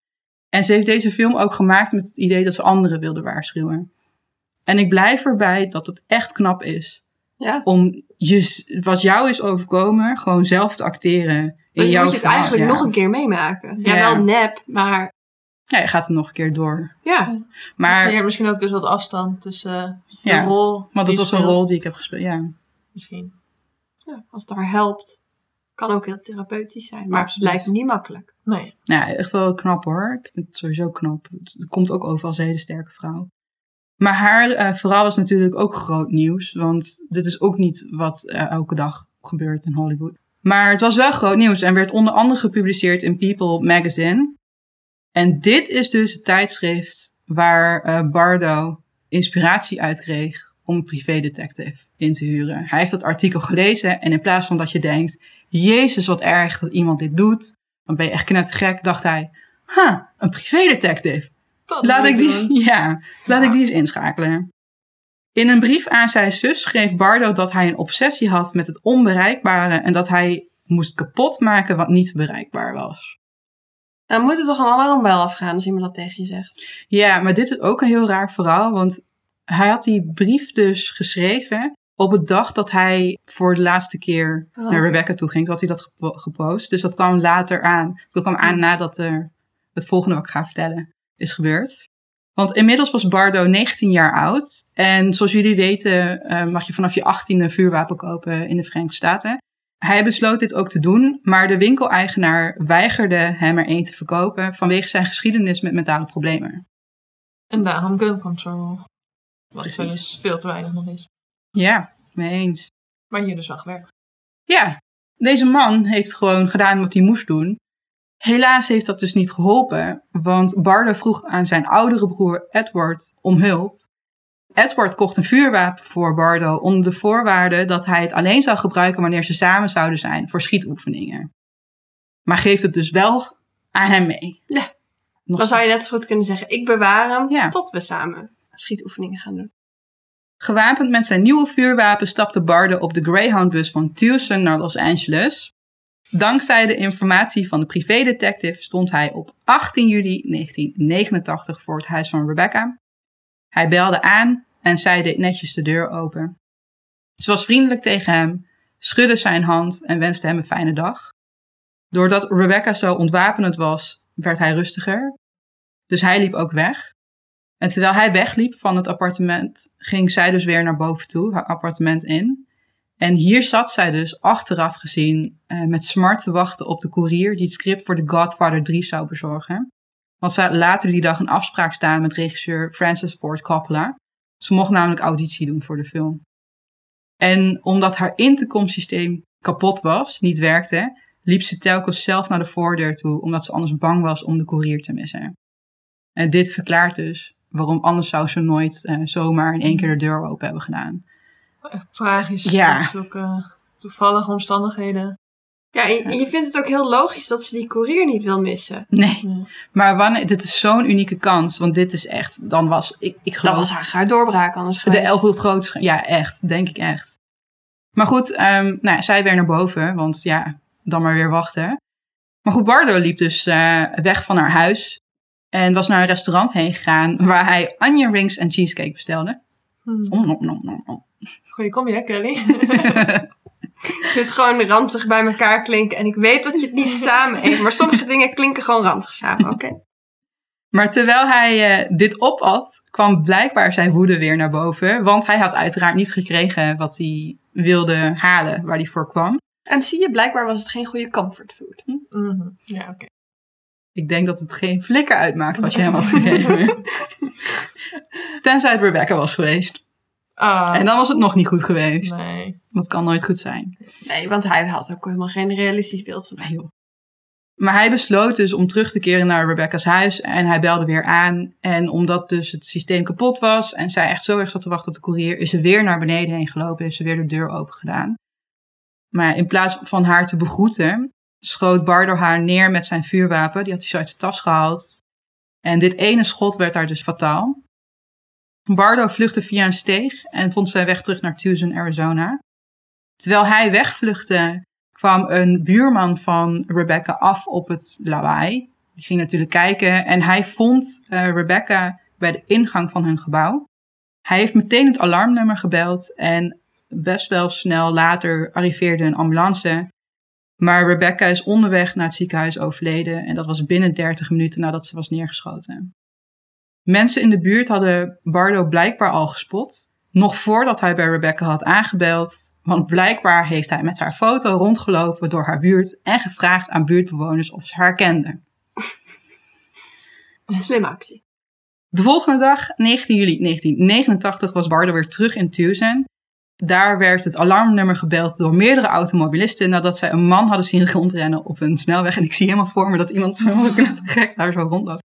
En ze heeft deze film ook gemaakt met het idee dat ze anderen wilde waarschuwen. En ik blijf erbij dat het echt knap is Ja. om je, wat jou is overkomen, gewoon zelf te acteren in Dan jouw moet je het verhaal. eigenlijk ja. nog een keer meemaken. Ja, Ja. wel nep, maar Ja, je gaat er nog een keer door. ja. Maar, creëert misschien ook dus wat afstand tussen eh, de Ja, rol. want dat was een rol die ik heb gespeeld. Ja. Misschien. ja. Als het haar helpt, kan ook heel therapeutisch zijn. Maar het blijft niet makkelijk. Nee. Nou, echt wel knap hoor. Ik vind het sowieso knap. Het komt ook over als een hele sterke vrouw. Maar haar eh, verhaal was natuurlijk ook groot nieuws. Want dit is ook niet wat eh, elke dag gebeurt in Hollywood. Maar het was wel groot nieuws en werd onder andere gepubliceerd in People magazine. En dit is dus het tijdschrift waar eh, Bardo inspiratie uit kreeg om een privédetective in te huren. Hij heeft dat artikel gelezen en in plaats van dat je denkt... Jezus, wat erg dat iemand dit doet. Dan ben je echt knettergek, dacht hij. Ha, een privédetective. Dat Laat ik die, ja, laat ik die eens inschakelen. In een brief aan zijn zus schreef Bardo dat hij een obsessie had met het onbereikbare en dat hij moest kapotmaken wat niet bereikbaar was. Dan moet er toch een alarmbel afgaan als iemand dat tegen je zegt. Ja, maar dit is ook een heel raar verhaal, want hij had die brief dus geschreven op het dag dat hij voor de laatste keer Oh. naar Rebecca toe ging. Dat hij dat gepo- gepost. Dus dat kwam later aan. Dat kwam aan nadat er het volgende wat ik ga vertellen is gebeurd. Want inmiddels was Bardo 19 jaar oud. En zoals jullie weten eh, mag je vanaf je 18e een vuurwapen kopen in de Verenigde Staten. Hij besloot dit ook te doen, maar de winkeleigenaar weigerde hem er één te verkopen vanwege zijn geschiedenis met mentale problemen. En daarom gun control. Wat er dus veel te weinig nog is. Ja, mee eens. Maar hier dus wel gewerkt. Ja, deze man heeft gewoon gedaan wat hij moest doen. Helaas heeft dat dus niet geholpen, want Bardo vroeg aan zijn oudere broer Edward om hulp. Edward kocht een vuurwapen voor Bardo onder de voorwaarde dat hij het alleen zou gebruiken wanneer ze samen zouden zijn voor schietoefeningen. Maar geeft het dus wel aan hem mee. Ja. Nog Dan zou je net zo goed kunnen zeggen, ik bewaar hem Ja. tot we samen schietoefeningen gaan doen. Gewapend met zijn nieuwe vuurwapen stapte Bardo op de Greyhound-bus van Tucson naar Los Angeles. Dankzij de informatie van de privédetective stond hij op 18 juli 1989 voor het huis van Rebecca. Hij belde aan en zij deed netjes de deur open. Ze was vriendelijk tegen hem, schudde zijn hand en wenste hem een fijne dag. Doordat Rebecca zo ontwapenend was, werd hij rustiger. Dus hij liep ook weg. En terwijl hij wegliep van het appartement, ging zij dus weer naar boven toe, haar appartement in. En hier zat zij dus achteraf gezien eh, met smart te wachten op de koerier die het script voor The Godfather 3 zou bezorgen. Want ze had later die dag een afspraak staan met regisseur Francis Ford Coppola. Ze mocht namelijk auditie doen voor de film. En omdat haar intercomsysteem kapot was, niet werkte, liep ze telkens zelf naar de voordeur toe, omdat ze anders bang was om de koerier te missen. En dit verklaart dus waarom anders zou ze nooit eh, zomaar in één keer de deur open hebben gedaan. Echt tragisch. Ja. Dat zulke toevallige omstandigheden. Ja, en je vindt het ook heel logisch dat ze die courier niet wil missen. Nee, Ja. maar wanneer, dit is zo'n unieke kans, want dit is echt, dan was, ik, ik Dat geloof, was haar, haar doorbraak anders de geweest. elf het grootste, ja echt, denk ik echt. Maar goed, ehm, nou, ja, zij weer naar boven, want ja, dan maar weer wachten. Maar goed, Bardo liep dus eh, weg van haar huis en was naar een restaurant heen gegaan waar hij onion rings en cheesecake bestelde. Hm. Om, om, om, om, om. Goeie kom je, Kelly? Het zit gewoon ranzig bij elkaar klinken. En ik weet dat je het niet samen eet. Maar sommige dingen klinken gewoon ranzig samen, oké? Maar terwijl hij eh, dit opat, kwam blijkbaar zijn woede weer naar boven. Want hij had uiteraard niet gekregen wat hij wilde halen, waar hij voor kwam. En zie je, blijkbaar was het geen goede comfortfood. Mhm. Ja, oké. Ik denk dat het geen flikker uitmaakt wat je hem had gegeven. Tenzij het Rebecca was geweest. Ah, En dan was het nog niet goed geweest. nee. Dat kan nooit goed zijn. Nee, want hij had ook helemaal geen realistisch beeld van Nee, joh. Maar hij besloot dus om terug te keren naar Rebecca's huis. En hij belde weer aan. En omdat dus het systeem kapot was. En zij echt zo erg zat te wachten op de koerier. Is ze weer naar beneden heen gelopen. Heeft ze weer de deur open gedaan. Maar in plaats van haar te begroeten. Schoot Bardo haar neer met zijn vuurwapen. Die had hij zo uit zijn tas gehaald. En dit ene schot werd haar dus fataal. Bardo vluchtte via een steeg. En vond zijn weg terug naar Tucson, Arizona. Terwijl hij wegvluchtte kwam een buurman van Rebecca af op het lawaai. Die ging natuurlijk kijken en hij vond uh, Rebecca bij de ingang van hun gebouw. Hij heeft meteen het alarmnummer gebeld en best wel snel later arriveerde een ambulance. Maar Rebecca is onderweg naar het ziekenhuis overleden en dat was binnen 30 minuten nadat ze was neergeschoten. Mensen in de buurt hadden Bardo blijkbaar al gespot, nog voordat hij bij Rebecca had aangebeld, want blijkbaar heeft hij met haar foto rondgelopen door haar buurt en gevraagd aan buurtbewoners of ze haar kenden. Slimme actie. De volgende dag, 19 juli 1989, was Bardo weer terug in Tucson. Daar werd het alarmnummer gebeld door meerdere automobilisten nadat zij een man hadden zien rondrennen op een snelweg. En ik zie helemaal voor me dat iemand zo gek daar zo rondloopt.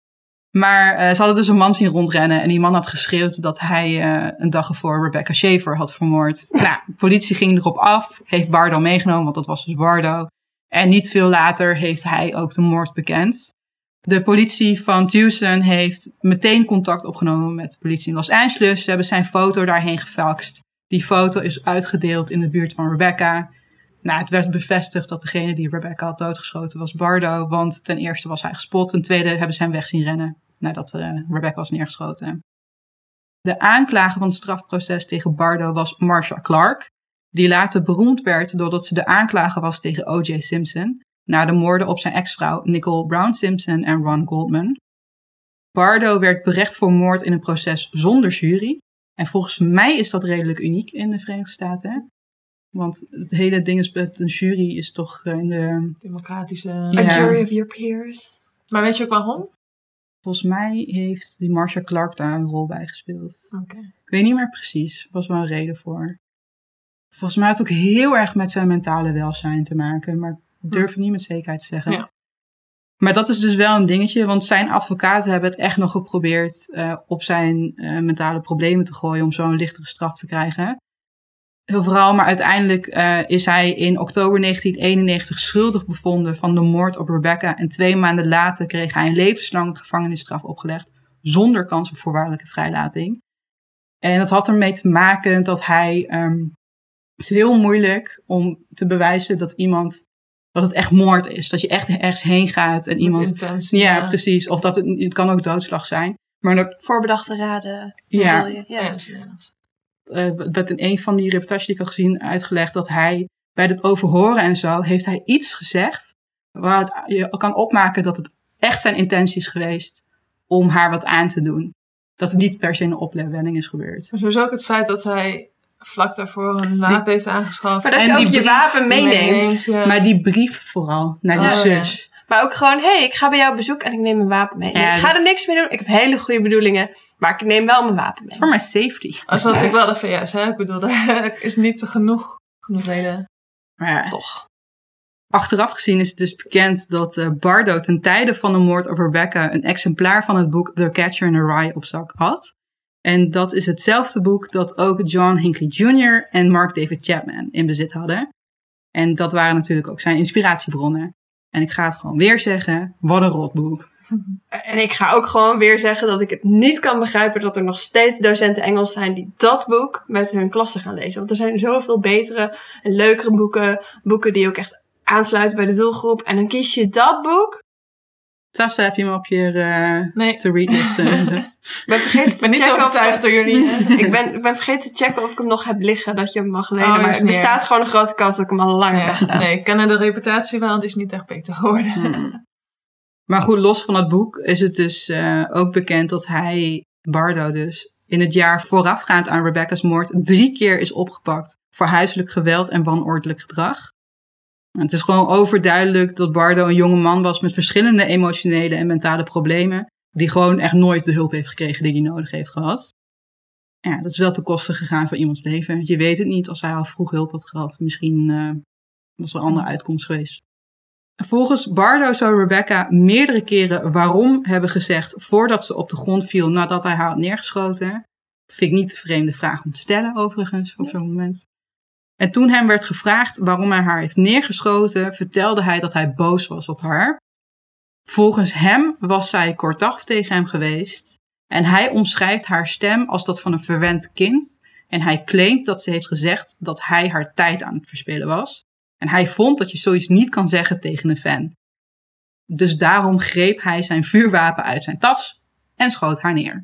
Maar uh, ze hadden dus een man zien rondrennen en die man had geschreeuwd dat hij uh, een dag ervoor Rebecca Schaefer had vermoord. Nou, de politie ging erop af, heeft Bardo meegenomen, want dat was dus Bardo. En niet veel later heeft hij ook de moord bekend. De politie van Tucson heeft meteen contact opgenomen met de politie in Los Angeles. Ze hebben zijn foto daarheen gefaxt. Die foto is uitgedeeld in de buurt van Rebecca. Nou, het werd bevestigd dat degene die Rebecca had doodgeschoten was Bardo. Want ten eerste was hij gespot. Ten tweede hebben ze hem weg zien rennen nadat uh, Rebecca was neergeschoten. De aanklager van het strafproces tegen Bardo was Marsha Clark. Die later beroemd werd doordat ze de aanklager was tegen O.J. Simpson. Na de moorden op zijn ex-vrouw Nicole Brown Simpson en Ron Goldman. Bardo werd berecht voor moord in een proces zonder jury. En volgens mij is dat redelijk uniek in de Verenigde Staten. Want het hele ding is met een jury is toch in de... Democratische... Ja. A jury of your peers. Maar weet je ook waarom? Volgens mij heeft die Marsha Clark daar een rol bij gespeeld. Oké. Ik weet niet meer precies. Er was wel een reden voor. Volgens mij had het ook heel erg met zijn mentale welzijn te maken. Maar ik durf het niet met zekerheid te zeggen. Ja. Maar dat is dus wel een dingetje, want zijn advocaten hebben het echt nog geprobeerd uh, op zijn uh, mentale problemen te gooien om zo'n lichtere straf te krijgen. Heel vooral, maar uiteindelijk uh, is hij in oktober 1991 schuldig bevonden van de moord op Rebecca. En twee maanden later kreeg hij een levenslange gevangenisstraf opgelegd, zonder kans op voorwaardelijke vrijlating. En dat had ermee te maken dat hij. Um, het is heel moeilijk om te bewijzen dat iemand dat het echt moord is. Dat je echt ergens heen gaat en iemand. Ja, ja, precies. Of dat het, het kan ook doodslag zijn. Maar dat, Voorbedachte raden. Ja. wil je. Ja, ja. uh, werd in een van die reportages die ik had gezien uitgelegd dat hij bij het overhoren en zo heeft hij iets gezegd waaruit je kan opmaken dat het echt zijn intentie is geweest om haar wat aan te doen. Dat het niet per se een oplewending is gebeurd. Maar sowieso ook het feit dat hij vlak daarvoor een wapen heeft aangeschaft. Maar dat En je ook die je brief wapen meeneemt. ja. Maar die brief vooral naar die Oh, zus. Maar ook gewoon, hé, hey, ik ga bij jou op bezoek en ik neem mijn wapen mee. Nee, Ja, ik ga dat- er niks mee doen. Ik heb hele goede bedoelingen. Maar ik neem wel mijn wapen mee. Voor mijn safety. Dat is natuurlijk wel de VS, hè? Ik bedoel, daar is niet genoeg, genoeg reden. Maar ja, toch. Achteraf gezien is het dus bekend dat eh, Bardo ten tijde van de moord op Rebecca een exemplaar van het boek The Catcher in the Rye op zak had. En dat is hetzelfde boek dat ook John Hinckley Jr. en Mark David Chapman in bezit hadden. En dat waren natuurlijk ook zijn inspiratiebronnen. En ik ga het gewoon weer zeggen, wat een rotboek. En ik ga ook gewoon weer zeggen dat ik het niet kan begrijpen dat er nog steeds docenten Engels zijn die dat boek met hun klassen gaan lezen. Want er zijn zoveel betere en leukere boeken. Boeken die ook echt aansluiten bij de doelgroep. En dan kies je dat boek. Tassa, heb je hem op je eh Nee, to-read list eh, gezet? Ik ben vergeten ik ben te niet checken of overtuigd door jullie. ik ben, ik ben vergeten te checken of ik hem nog heb liggen, dat je hem mag lenen. Oh, maar er bestaat gewoon een grote kans dat ik hem al lang heb Ja, gedaan. nee, ik ken de reputatie wel, die is niet echt beter geworden. Hmm. Maar goed, los van het boek is het dus eh, ook bekend dat hij, Bardo dus, in het jaar voorafgaand aan Rebecca's moord drie keer is opgepakt voor huiselijk geweld en wanordelijk gedrag. Het is gewoon overduidelijk dat Bardo een jonge man was met verschillende emotionele en mentale problemen, die gewoon echt nooit de hulp heeft gekregen die hij nodig heeft gehad. Ja, dat is wel te kosten gegaan van iemands leven. Je weet het niet als hij al vroeg hulp had gehad. Misschien eh, was er een andere uitkomst geweest. Volgens Bardo zou Rebecca meerdere keren waarom hebben gezegd voordat ze op de grond viel nadat hij haar had neergeschoten. Vind ik niet de vreemde vraag om te stellen, overigens, op zo'n moment. En toen hem werd gevraagd waarom hij haar heeft neergeschoten, vertelde hij dat hij boos was op haar. Volgens hem was zij kortaf tegen hem geweest. En hij omschrijft haar stem als dat van een verwend kind. En hij claimt dat ze heeft gezegd dat hij haar tijd aan het verspillen was. En hij vond dat je zoiets niet kan zeggen tegen een fan. Dus daarom greep hij zijn vuurwapen uit zijn tas en schoot haar neer.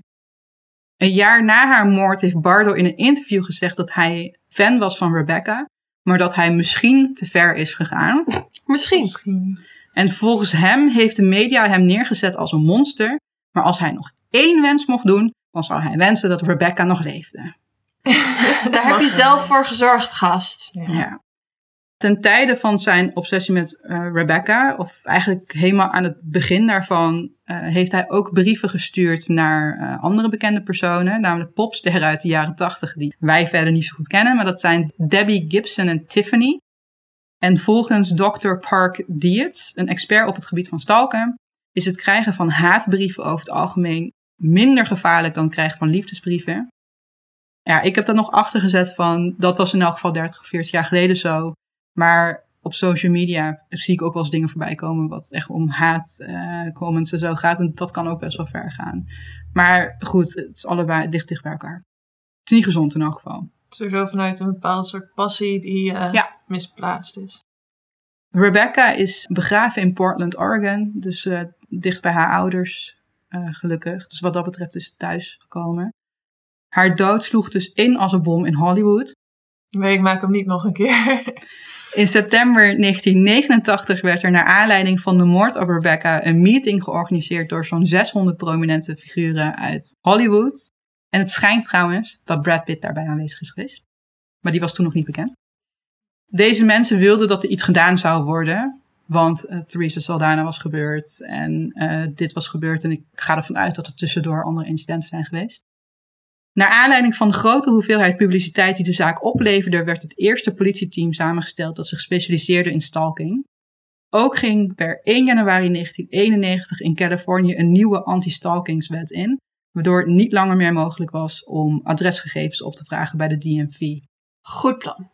Een jaar na haar moord heeft Bardo in een interview gezegd dat hij fan was van Rebecca, maar dat hij misschien te ver is gegaan. Misschien. Misschien. En volgens hem heeft de media hem neergezet als een monster, maar als hij nog één wens mocht doen, dan zou hij wensen dat Rebecca nog leefde. Daar heb je zelf voor gezorgd, gast. Ja. Ja. Ten tijde van zijn obsessie met eh, Rebecca, of eigenlijk helemaal aan het begin daarvan, eh, heeft hij ook brieven gestuurd naar eh, andere bekende personen, namelijk popsterren uit de jaren tachtig, die wij verder niet zo goed kennen, maar dat zijn Debbie Gibson en Tiffany. En volgens Dr. Park Dietz, een expert op het gebied van stalken, is het krijgen van haatbrieven over het algemeen minder gevaarlijk dan het krijgen van liefdesbrieven. Ja, ik heb daar nog achter gezet van, dat was in elk geval 30 of 40 jaar geleden zo. Maar op social media zie ik ook wel eens dingen voorbij komen wat echt om haat comments en zo gaat. En dat kan ook best wel ver gaan. Maar goed, het is allebei dicht dicht bij elkaar. Het is niet gezond in elk geval. Sowieso vanuit een bepaald soort passie die Ja. misplaatst is. Rebecca is begraven in Portland, Oregon. Dus eh, dicht bij haar ouders, gelukkig. Dus wat dat betreft is ze thuis gekomen. Haar dood sloeg dus in als een bom in Hollywood. Nee, ik maak hem niet nog een keer. In september 1989 werd er naar aanleiding van de moord op Rebecca een meeting georganiseerd door zo'n 600 prominente figuren uit Hollywood. En het schijnt trouwens dat Brad Pitt daarbij aanwezig is geweest. Maar die was toen nog niet bekend. Deze mensen wilden dat er iets gedaan zou worden. Want uh, Theresa Saldana was gebeurd en uh, dit was gebeurd. En ik ga ervan uit dat er tussendoor andere incidenten zijn geweest. Naar aanleiding van de grote hoeveelheid publiciteit die de zaak opleverde, werd het eerste politieteam samengesteld dat zich specialiseerde in stalking. Ook ging per 1 januari 1991 in Californië een nieuwe anti-stalkingswet in, waardoor het niet langer meer mogelijk was om adresgegevens op te vragen bij de DMV. Goed plan.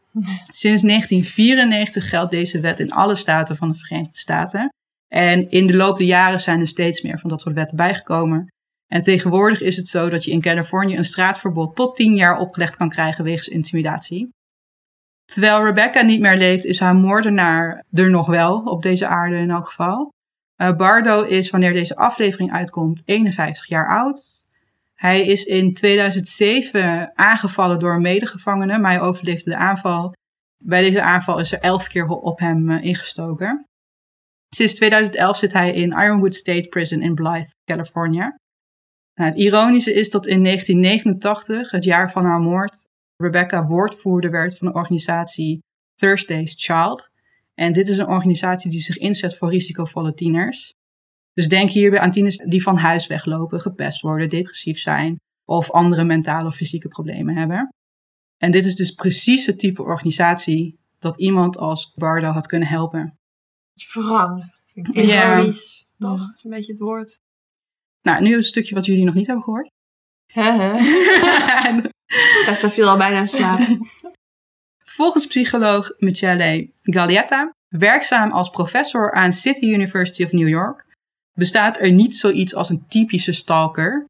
Sinds 1994 geldt deze wet in alle staten van de Verenigde Staten. En in de loop der jaren zijn er steeds meer van dat soort wetten bijgekomen. En tegenwoordig is het zo dat je in Californië een straatverbod tot 10 jaar opgelegd kan krijgen wegens intimidatie. Terwijl Rebecca niet meer leeft, is haar moordenaar er nog wel, op deze aarde in elk geval. Uh, Bardo is, wanneer deze aflevering uitkomt, 51 jaar oud. Hij is in 2007 aangevallen door een medegevangene, maar hij overleefde de aanval. Bij deze aanval is er 11 keer op hem uh, ingestoken. Sinds 2011 zit hij in Ironwood State Prison in Blythe, Californië. Nou, het ironische is dat in 1989, het jaar van haar moord, Rebecca woordvoerder werd van de organisatie Thursday's Child. En dit is een organisatie die zich inzet voor risicovolle tieners. Dus denk hierbij aan tieners die van huis weglopen, gepest worden, depressief zijn of andere mentale of fysieke problemen hebben. En dit is dus precies het type organisatie dat iemand als Bardo had kunnen helpen. Ja. Ironisch. Toch? Dat is een beetje het woord. Nou, nu een stukje wat jullie nog niet hebben gehoord. Tessa viel al bijna in slaap. Volgens psycholoog Michele Gallietta, werkzaam als professor aan City University of New York, bestaat er niet zoiets als een typische stalker.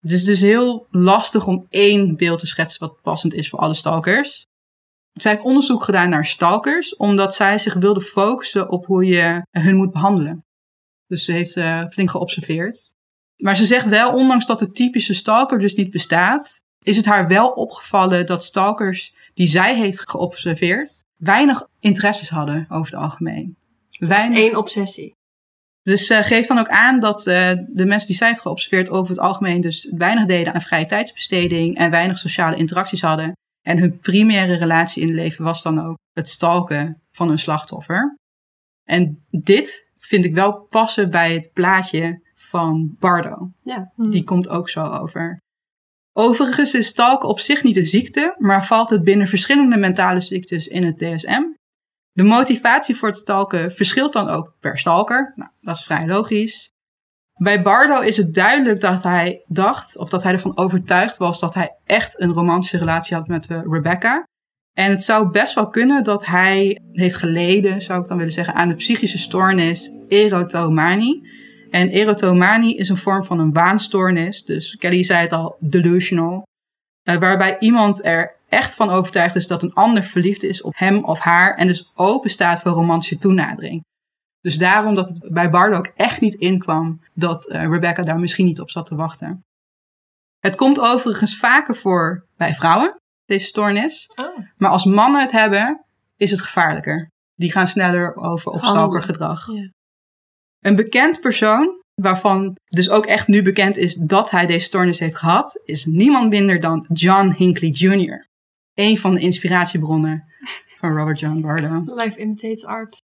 Het is dus heel lastig om één beeld te schetsen wat passend is voor alle stalkers. Zij heeft onderzoek gedaan naar stalkers, omdat zij zich wilde focussen op hoe je hun moet behandelen. Dus ze heeft uh, flink geobserveerd. Maar ze zegt wel, ondanks dat de typische stalker dus niet bestaat, is het haar wel opgevallen dat stalkers die zij heeft geobserveerd, weinig interesses hadden over het algemeen. Weinig... Eén obsessie. Dus ze uh, geeft dan ook aan dat uh, de mensen die zij heeft geobserveerd over het algemeen dus weinig deden aan vrije tijdsbesteding en weinig sociale interacties hadden. En hun primaire relatie in het leven was dan ook het stalken van een slachtoffer. En dit vind ik wel passen bij het plaatje van Bardo. Ja. Die komt ook zo over. Overigens is stalken op zich niet een ziekte, maar valt het binnen verschillende mentale ziektes in het DSM. De motivatie voor het stalken verschilt dan ook per stalker. Nou, dat is vrij logisch. Bij Bardo is het duidelijk dat hij dacht, of dat hij ervan overtuigd was, dat hij echt een romantische relatie had met uh, Rebecca. En het zou best wel kunnen dat hij heeft geleden, zou ik dan willen zeggen, aan de psychische stoornis erotomanie. En erotomanie is een vorm van een waanstoornis. Dus Kelly zei het al, delusional. Uh, waarbij iemand er echt van overtuigd is dat een ander verliefd is op hem of haar. En dus open staat voor romantische toenadering. Dus daarom dat het bij Bardo ook echt niet inkwam dat eh, Rebecca daar misschien niet op zat te wachten. Het komt overigens vaker voor bij vrouwen, deze stoornis. Oh. Maar als mannen het hebben, is het gevaarlijker. Die gaan sneller over op Handelen. stalkergedrag. Ja. Een bekend persoon, waarvan dus ook echt nu bekend is dat hij deze stoornis heeft gehad, is niemand minder dan John Hinckley Jr. Een van de inspiratiebronnen van Robert John Bardo. Life imitates art.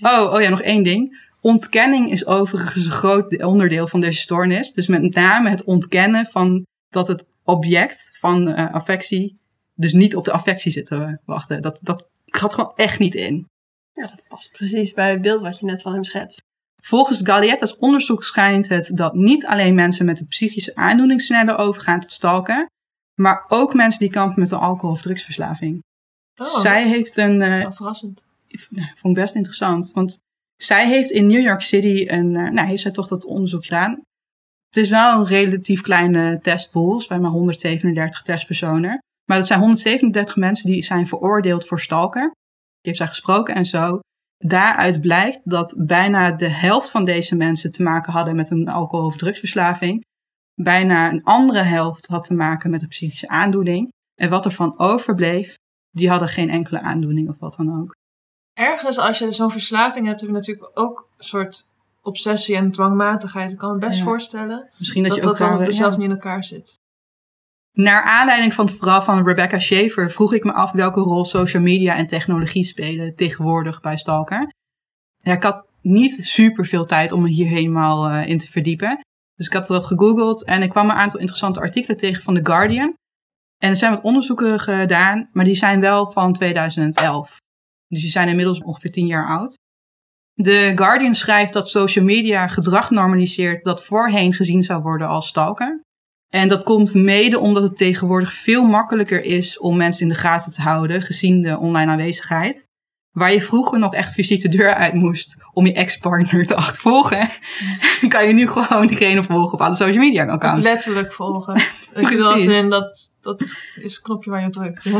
Oh, oh ja, nog één ding. Ontkenning is overigens een groot onderdeel van deze stoornis. Dus met name het ontkennen van dat het object van eh, affectie dus niet op de affectie zit te wachten. Dat, dat gaat gewoon echt niet in. Ja, dat past precies bij het beeld wat je net van hem schetst. Volgens Gallietta's onderzoek schijnt het dat niet alleen mensen met een psychische aandoening sneller overgaan tot stalken, maar ook mensen die kampen met een alcohol- of drugsverslaving. Oh, Zij heeft een, wel verrassend. nou, vond ik best interessant. Want zij heeft in New York City een, eh, nou, heeft zij toch dat onderzoek gedaan. Het is wel een relatief kleine testpool, bij maar 137 testpersonen. Maar dat zijn 137 mensen die zijn veroordeeld voor stalker. Die heeft zij gesproken en zo. Daaruit blijkt dat bijna de helft van deze mensen te maken hadden met een alcohol- of drugsverslaving. Bijna een andere helft had te maken met een psychische aandoening. En wat er van overbleef, die hadden geen enkele aandoening of wat dan ook. Ergens, als je zo'n verslaving hebt, heb je natuurlijk ook een soort obsessie en dwangmatigheid. Ik kan me best Ja. voorstellen Misschien dat, dat je ook dat dan daar- dus ja. zelfs niet in elkaar zit. Naar aanleiding van het verhaal van Rebecca Schaefer vroeg ik me af welke rol social media en technologie spelen tegenwoordig bij Stalker. Ik had niet super veel tijd om me hier helemaal eh, in te verdiepen. Dus ik had wat gegoogeld en ik kwam een aantal interessante artikelen tegen van The Guardian. En er zijn wat onderzoeken gedaan, maar die zijn wel van 2011. Dus die zijn inmiddels ongeveer 10 jaar oud. The Guardian schrijft dat social media gedrag normaliseert dat voorheen gezien zou worden als stalker. En dat komt mede omdat het tegenwoordig veel makkelijker is om mensen in de gaten te houden, gezien de online aanwezigheid. Waar je vroeger nog echt fysiek de deur uit moest om je ex-partner te achtervolgen, kan je nu gewoon diegene volgen op alle social media accounts. Letterlijk volgen. Ik bedoel, als Precies. in, dat, dat is, is het knopje waar je op drukt.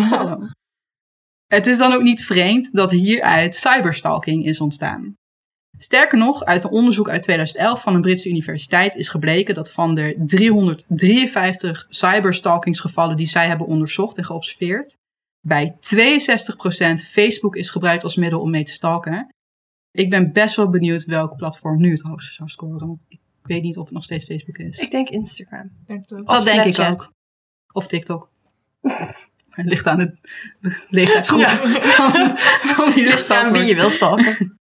Het is dan ook niet vreemd dat hieruit cyberstalking is ontstaan. Sterker nog, uit een onderzoek uit 2011 van een Britse universiteit is gebleken dat van de 353 cyberstalkingsgevallen die zij hebben onderzocht en geobserveerd, bij 62% Facebook is gebruikt als middel om mee te stalken. Ik ben best wel benieuwd welk platform nu het hoogste zou scoren, want ik weet niet of het nog steeds Facebook is. Ik denk Instagram. Denk. Dat Of denk ik ook. Of TikTok. Het ligt aan de, de leeftijdsgroep Ja. van, van wie Ligt aan gestald wie je wil stalken.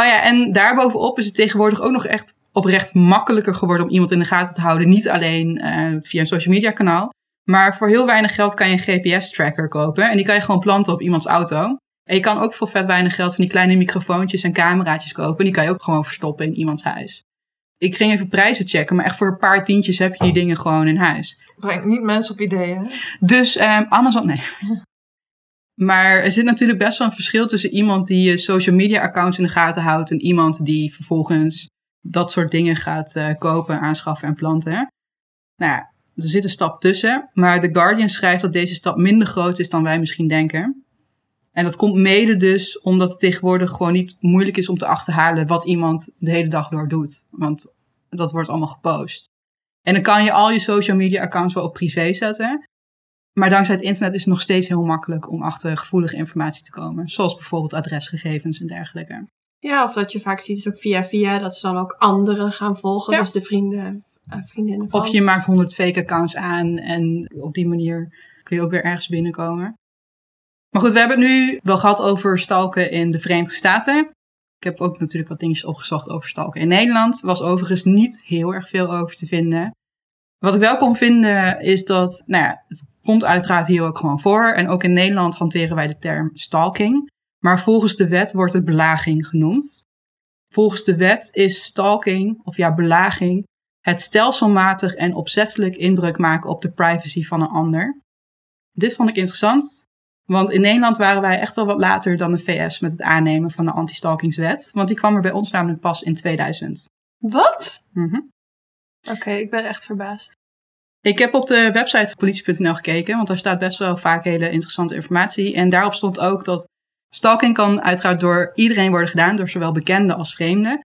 Oh ja, en daarbovenop is het tegenwoordig ook nog echt oprecht makkelijker geworden om iemand in de gaten te houden. Niet alleen eh, via een social media kanaal. Maar voor heel weinig geld kan je een GPS-tracker kopen. En die kan je gewoon planten op iemands auto. En je kan ook voor vet weinig geld van die kleine microfoontjes en cameraatjes kopen. En die kan je ook gewoon verstoppen in iemands huis. Ik ging even prijzen checken, maar echt voor een paar tientjes heb je die dingen gewoon in huis. Brengt niet mensen op ideeën. hè? Dus ehm, Amazon, nee. Maar er zit natuurlijk best wel een verschil tussen iemand die je social media accounts in de gaten houdt en iemand die vervolgens dat soort dingen gaat eh, kopen, aanschaffen en planten. Nou ja, er zit een stap tussen. Maar The Guardian schrijft dat deze stap minder groot is dan wij misschien denken. En dat komt mede dus omdat het tegenwoordig gewoon niet moeilijk is om te achterhalen wat iemand de hele dag door doet. Want dat wordt allemaal gepost. En dan kan je al je social media accounts wel op privé zetten. Maar dankzij het internet is het nog steeds heel makkelijk om achter gevoelige informatie te komen. Zoals bijvoorbeeld adresgegevens en dergelijke. Ja, of dat je vaak ziet is ook via via dat ze dan ook anderen gaan volgen. Ja. Dus de vrienden, eh, vriendinnen van. Of je maakt 100 fake accounts aan en op die manier kun je ook weer ergens binnenkomen. Maar goed, we hebben het nu wel gehad over stalken in de Verenigde Staten. Ik heb ook natuurlijk wat dingetjes opgezocht over stalken in Nederland. Was overigens niet heel erg veel over te vinden. Wat ik wel kon vinden is dat, nou ja, het komt uiteraard hier ook gewoon voor. En ook in Nederland hanteren wij de term stalking. Maar volgens de wet wordt het belaging genoemd. Volgens de wet is stalking, of ja, belaging, het stelselmatig en opzettelijk inbreuk maken op de privacy van een ander. Dit vond ik interessant, want in Nederland waren wij echt wel wat later dan de VS met het aannemen van de anti-stalkingswet. Want die kwam er bij ons namelijk pas in 2000. Wat? Mhm. Oké, ik ben echt verbaasd. Ik heb op de website van politie.nl gekeken, want daar staat best wel vaak hele interessante informatie. En daarop stond ook dat Stalking kan uiteraard door iedereen worden gedaan, door zowel bekenden als vreemden.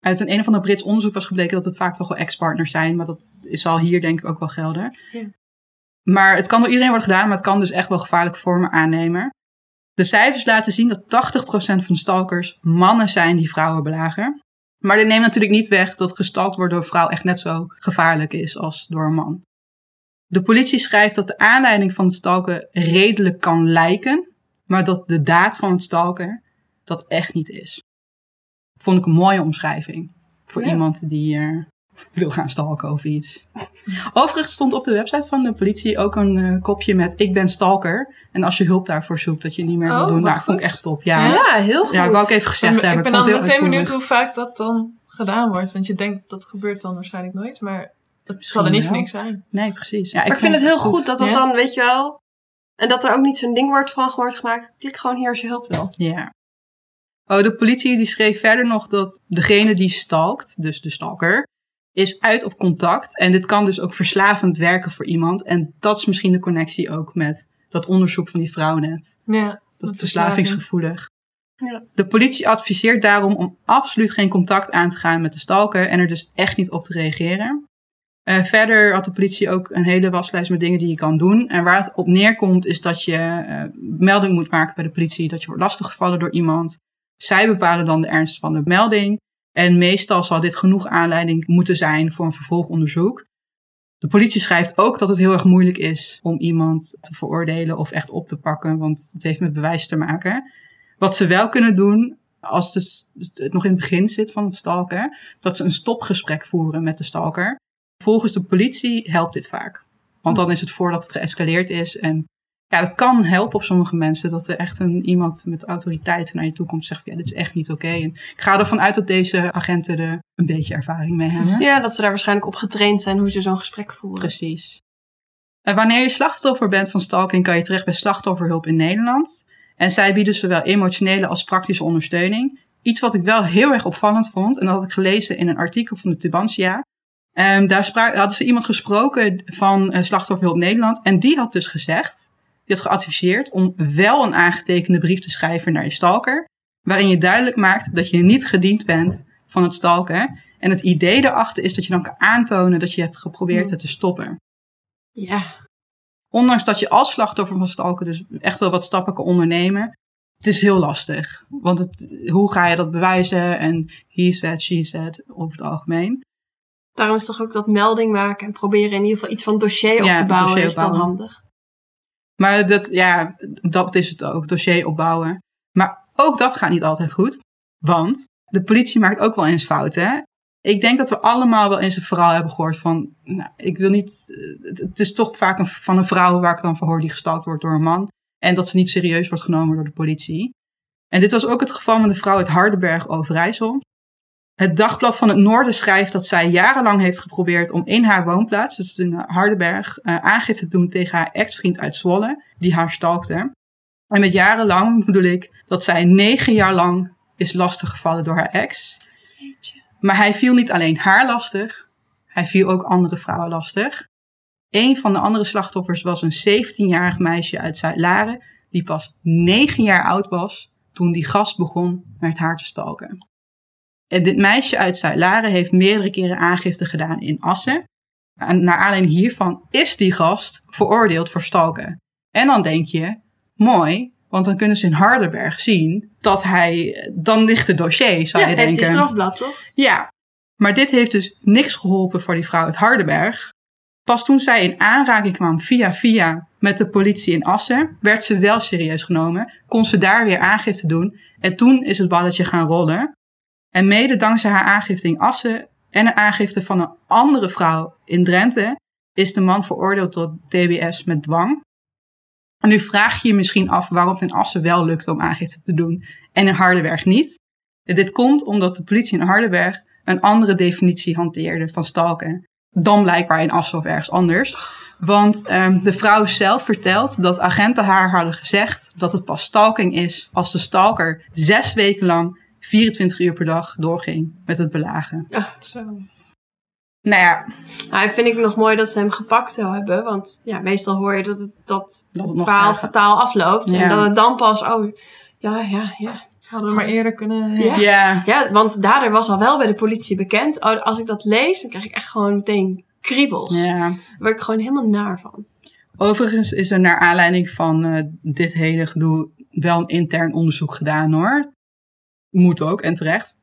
Uit een een of ander Brits onderzoek was gebleken dat het vaak toch wel ex-partners zijn, maar dat zal hier denk ik ook wel gelden. Ja. Maar het kan door iedereen worden gedaan, maar het kan dus echt wel gevaarlijke vormen aannemen. De cijfers laten zien dat 80% van stalkers mannen zijn die vrouwen belagen. Maar dit neemt natuurlijk niet weg dat gestalkt worden door een vrouw echt net zo gevaarlijk is als door een man. De politie schrijft dat de aanleiding van het stalken redelijk kan lijken, maar dat de daad van het stalken dat echt niet is. Vond ik een mooie omschrijving voor Ja. iemand die wil gaan stalken over iets. Overigens stond op de website van de politie ook een eh, kopje met ik ben stalker. En als je hulp daarvoor zoekt, dat je niet meer Oh, wil doen. wat Nou, vond ik goed. echt top. Ja, Ja, ja. heel goed. ik wou ook even gezegd ik hebben. ben vond dan meteen benieuwd hoe vaak dat dan gedaan wordt. Want je denkt dat gebeurt dan waarschijnlijk nooit. Maar het zal er niet voor niks zijn. Nee, precies. Ja, Maar ik vind het heel goed, dat dat Ja. dan, weet je wel... En dat er ook niet zo'n ding wordt van wordt gemaakt. Klik gewoon hier als je hulp wil. Ja. Oh, de politie die schreef verder nog dat degene die stalkt, dus de stalker, is uit op contact. En dit kan dus ook verslavend werken voor iemand. En dat is misschien de connectie ook met dat onderzoek van die vrouw net. Ja, Dat verslavingsgevoelig. Ja. De politie adviseert daarom om absoluut geen contact aan te gaan met de stalker en er dus echt niet op te reageren. Eh, verder had de politie ook een hele waslijst met dingen die je kan doen. En waar het op neerkomt is dat je eh, melding moet maken bij de politie dat je wordt lastiggevallen door iemand. Zij bepalen dan de ernst van de melding. En meestal zal dit genoeg aanleiding moeten zijn voor een vervolgonderzoek. De politie schrijft ook dat het heel erg moeilijk is om iemand te veroordelen of echt op te pakken, want het heeft met bewijs te maken. Wat ze wel kunnen doen, als het nog in het begin zit van het stalken, dat ze een stopgesprek voeren met de stalker. Volgens de politie helpt dit vaak. Want dan is het voordat het geëscaleerd is. En ja, dat kan helpen op sommige mensen. Dat er echt een, iemand met autoriteit naar je toe komt en zegt: van, Ja, dit is echt niet oké. En ik ga ervan uit dat deze agenten er een beetje ervaring mee hebben. Ja, dat ze daar waarschijnlijk op getraind zijn hoe ze zo'n gesprek voeren. Precies. En wanneer je slachtoffer bent van stalking, kan je terecht bij slachtofferhulp in Nederland. En zij bieden zowel emotionele als praktische ondersteuning. Iets wat ik wel heel erg opvallend vond, en dat had ik gelezen in een artikel van de Tubantia. Ehm, daar spra- hadden ze iemand gesproken van eh, Slachtofferhulp Nederland. En die had dus gezegd, die had geadviseerd om wel een aangetekende brief te schrijven naar je stalker. Waarin je duidelijk maakt dat je niet gediend bent van het stalken. En het idee daarachter is dat je dan kan aantonen dat je hebt geprobeerd het te stoppen. Ja. Ondanks dat je als slachtoffer van stalken dus echt wel wat stappen kan ondernemen. Het is heel lastig. Want het, hoe ga je dat bewijzen? En he said, she said, over het algemeen. Daarom is toch ook dat melding maken en proberen in ieder geval iets van dossier op Ja, te bouwen is dan handig. Maar dat, ja, dat is het ook. Dossier opbouwen. Maar ook dat gaat niet altijd goed. Want de politie maakt ook wel eens fouten. Ik denk dat we allemaal wel eens een verhaal hebben gehoord van... Nou, ik wil niet... eh, Het is toch vaak een, van een vrouw waar ik dan van hoor die gestalkt wordt door een man. En dat ze niet serieus wordt genomen door de politie. En dit was ook het geval met de vrouw uit Hardenberg, Overijssel. Het Dagblad van het Noorden schrijft dat zij jarenlang heeft geprobeerd om in haar woonplaats, dus in Hardenberg, eh, aangifte te doen tegen haar ex-vriend uit Zwolle, die haar stalkte. En met jarenlang bedoel ik dat zij negen jaar lang is lastiggevallen door haar ex. Maar hij viel niet alleen haar lastig, hij viel ook andere vrouwen lastig. Een van de andere slachtoffers was een 17-jarig meisje uit Zuid-Laren, die pas 9 jaar oud was toen die gast begon met haar te stalken. En dit meisje uit Zuid-Laren heeft meerdere keren aangifte gedaan in Assen. En naar aanleiding hiervan is die gast veroordeeld voor stalken. En dan denk je, mooi, want dan kunnen ze in Hardenberg zien dat hij, dan ligt het dossier, zou Ja, je heeft denken. hij strafblad, toch? Ja, maar dit heeft dus niks geholpen voor die vrouw uit Hardenberg. Pas toen zij in aanraking kwam via via met de politie in Assen, werd ze wel serieus genomen. Kon ze daar weer aangifte doen. En toen is het balletje gaan rollen. En mede dankzij haar aangifte in Assen en een aangifte van een andere vrouw in Drenthe, is de man veroordeeld tot TBS met dwang. Nu vraag je je misschien af waarom het in Assen wel lukt om aangifte te doen en in Hardenberg niet. Dit komt omdat de politie in Hardenberg een andere definitie hanteerde van stalken dan blijkbaar in Assen of ergens anders. Want ehm, de vrouw zelf vertelt dat agenten haar hadden gezegd dat het pas stalking is als de stalker zes weken lang 24 uur per dag doorging met het belagen. Zo. Nou ja, Nou, vind ik nog mooi dat ze hem gepakt zou hebben. Want ja, meestal hoor je dat het, dat Dat het het nog verhaal fataal afloopt. Ja. En dat het dan pas, oh, Ja, ja, ja. Hadden we maar eerder kunnen... Ja. Ja. Ja, want dader was al wel bij de politie bekend. Oh, Als ik dat lees, dan krijg ik echt gewoon meteen kriebels. ja. Daar word ik gewoon helemaal naar van. Overigens is er naar aanleiding van eh, dit hele gedoe wel een intern onderzoek gedaan hoor. Moet ook en terecht.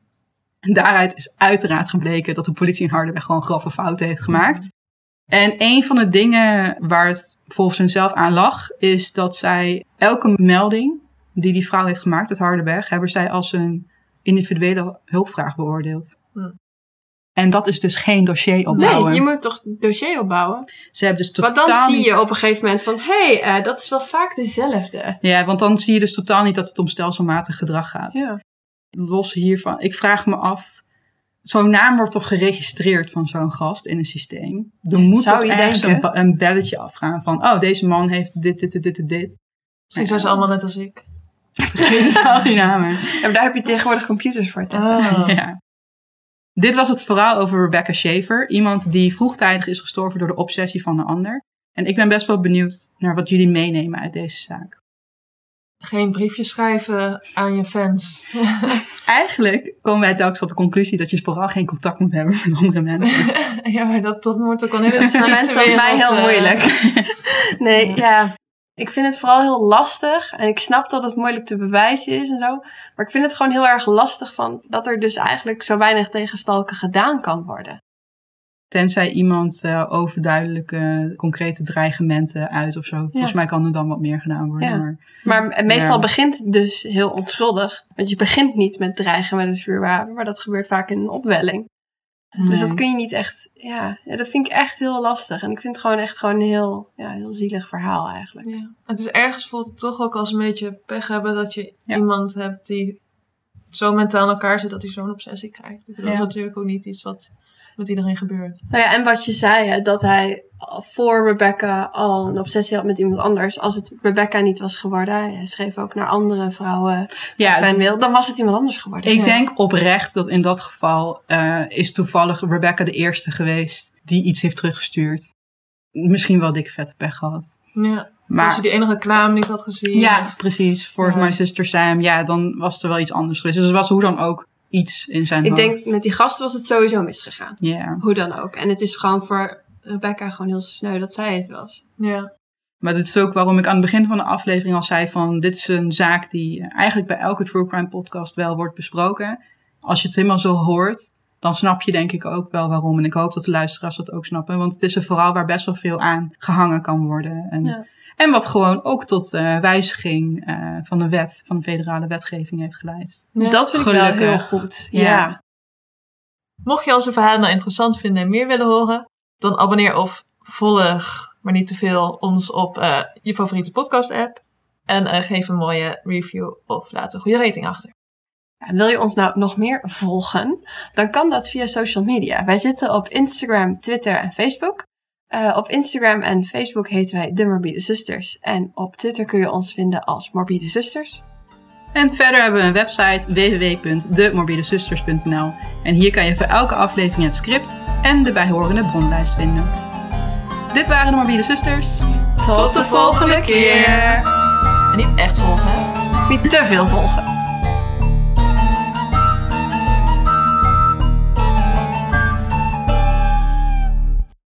En daaruit is uiteraard gebleken dat de politie in Harderweg gewoon grove fouten heeft gemaakt. En een van de dingen waar het volgens hunzelf aan lag, is dat zij elke melding die die vrouw heeft gemaakt uit Harderweg, hebben zij als een individuele hulpvraag beoordeeld. Hm. En dat is dus geen dossier opbouwen. Nee, je moet toch dossier opbouwen? Ze hebben dus totaal Want dan zie je op een gegeven moment van... Hé, hey, eh, dat is wel vaak dezelfde. Ja, want dan zie je dus totaal niet dat het om stelselmatig gedrag gaat. Ja. Los hiervan, ik vraag me af, zo'n naam wordt toch geregistreerd van zo'n gast in een systeem? Er Dat moet toch ergens een, belletje afgaan van, oh, deze man heeft dit, dit, dit, dit, dit, dit. Misschien zijn ze allemaal net als ik. Vergeet al die namen. Ja, maar daar heb je tegenwoordig computers voor, Tessa. Oh. Ja. Dit was het verhaal over Rebecca Schaefer. Iemand die vroegtijdig is gestorven door de obsessie van een ander. En ik ben best wel benieuwd naar wat jullie meenemen uit deze zaak. Geen briefjes schrijven aan je fans. Eigenlijk komen wij telkens tot de conclusie dat je vooral geen contact moet hebben met andere mensen. ja, maar dat, dat wordt ook al hele Dat is voor mensen als mij heel moeilijk. Nee, ja. Ik vind het vooral heel lastig. En ik snap dat het moeilijk te bewijzen is en zo. Maar ik vind het gewoon heel erg lastig van dat er dus eigenlijk zo weinig tegen stalken gedaan kan worden. Tenzij iemand eh, overduidelijke, concrete dreigementen uit of zo. Volgens mij kan er dan wat meer gedaan worden. Ja. Maar Maar meestal Ja. begint het dus heel onschuldig. Want je begint niet met dreigen met het vuurwapen. Maar dat gebeurt vaak in een opwelling. Dus dat kun je niet echt... Ja, ja, dat vind ik echt heel lastig. En ik vind het gewoon echt gewoon een heel, ja, heel zielig verhaal eigenlijk. Ja. Het is ergens voelt het toch ook als een beetje pech hebben dat je Ja. iemand hebt die zo mentaal in elkaar zit dat hij zo'n obsessie krijgt. Ik bedoel, Ja. Dat is natuurlijk ook niet iets wat met iedereen gebeurt. Nou ja, en wat je zei, hè, dat hij voor Rebecca al een obsessie had met iemand anders. Als het Rebecca niet was geworden, hij schreef ook naar andere vrouwen ja, het- fanmail, dan was het iemand anders geworden. ik Ja. denk oprecht dat in dat geval eh, is toevallig Rebecca de eerste geweest die iets heeft teruggestuurd. Misschien wel dikke vette pech gehad. Ja. Maar Als je die ene reclame niet had gezien. ja, of- precies. Voor Ja. My Sister Sam, ja, dan was er wel iets anders geweest. Dus er was hoe dan ook iets in zijn Ik hoofd. denk, met die gast was het sowieso misgegaan. Ja. Hoe dan ook. En het is gewoon voor Rebecca gewoon heel sneu dat zij het was. ja. Maar dit is ook waarom ik aan het begin van de aflevering al zei van... dit is een zaak die eigenlijk bij elke True Crime podcast wel wordt besproken. Als je het helemaal zo hoort, dan snap je denk ik ook wel waarom. En ik hoop dat de luisteraars dat ook snappen. Want het is een verhaal waar best wel veel aan gehangen kan worden. En, Ja. En wat gewoon ook tot eh, wijziging eh, van de wet, van de federale wetgeving heeft geleid. Ja. Dat vind ik wel heel goed. Ja. Ja. Mocht je onze verhalen nou interessant vinden en meer willen horen, dan abonneer of volg, maar niet te veel, ons op eh, je favoriete podcast app. En eh, geef een mooie review of laat een goede rating achter. En wil je ons nou nog meer volgen? Dan kan dat via social media. Wij zitten op Instagram, Twitter en Facebook. Eh, op Instagram en Facebook heten wij De Morbide Zusters. En op Twitter kun je ons vinden als Morbide Zusters. En verder hebben we een website www.demorbidezusters.nl En hier kan je voor elke aflevering het script en de bijhorende bronlijst vinden. Dit waren de Morbide Zusters. Tot, de volgende keer. En niet echt volgen, hè? Niet te veel volgen.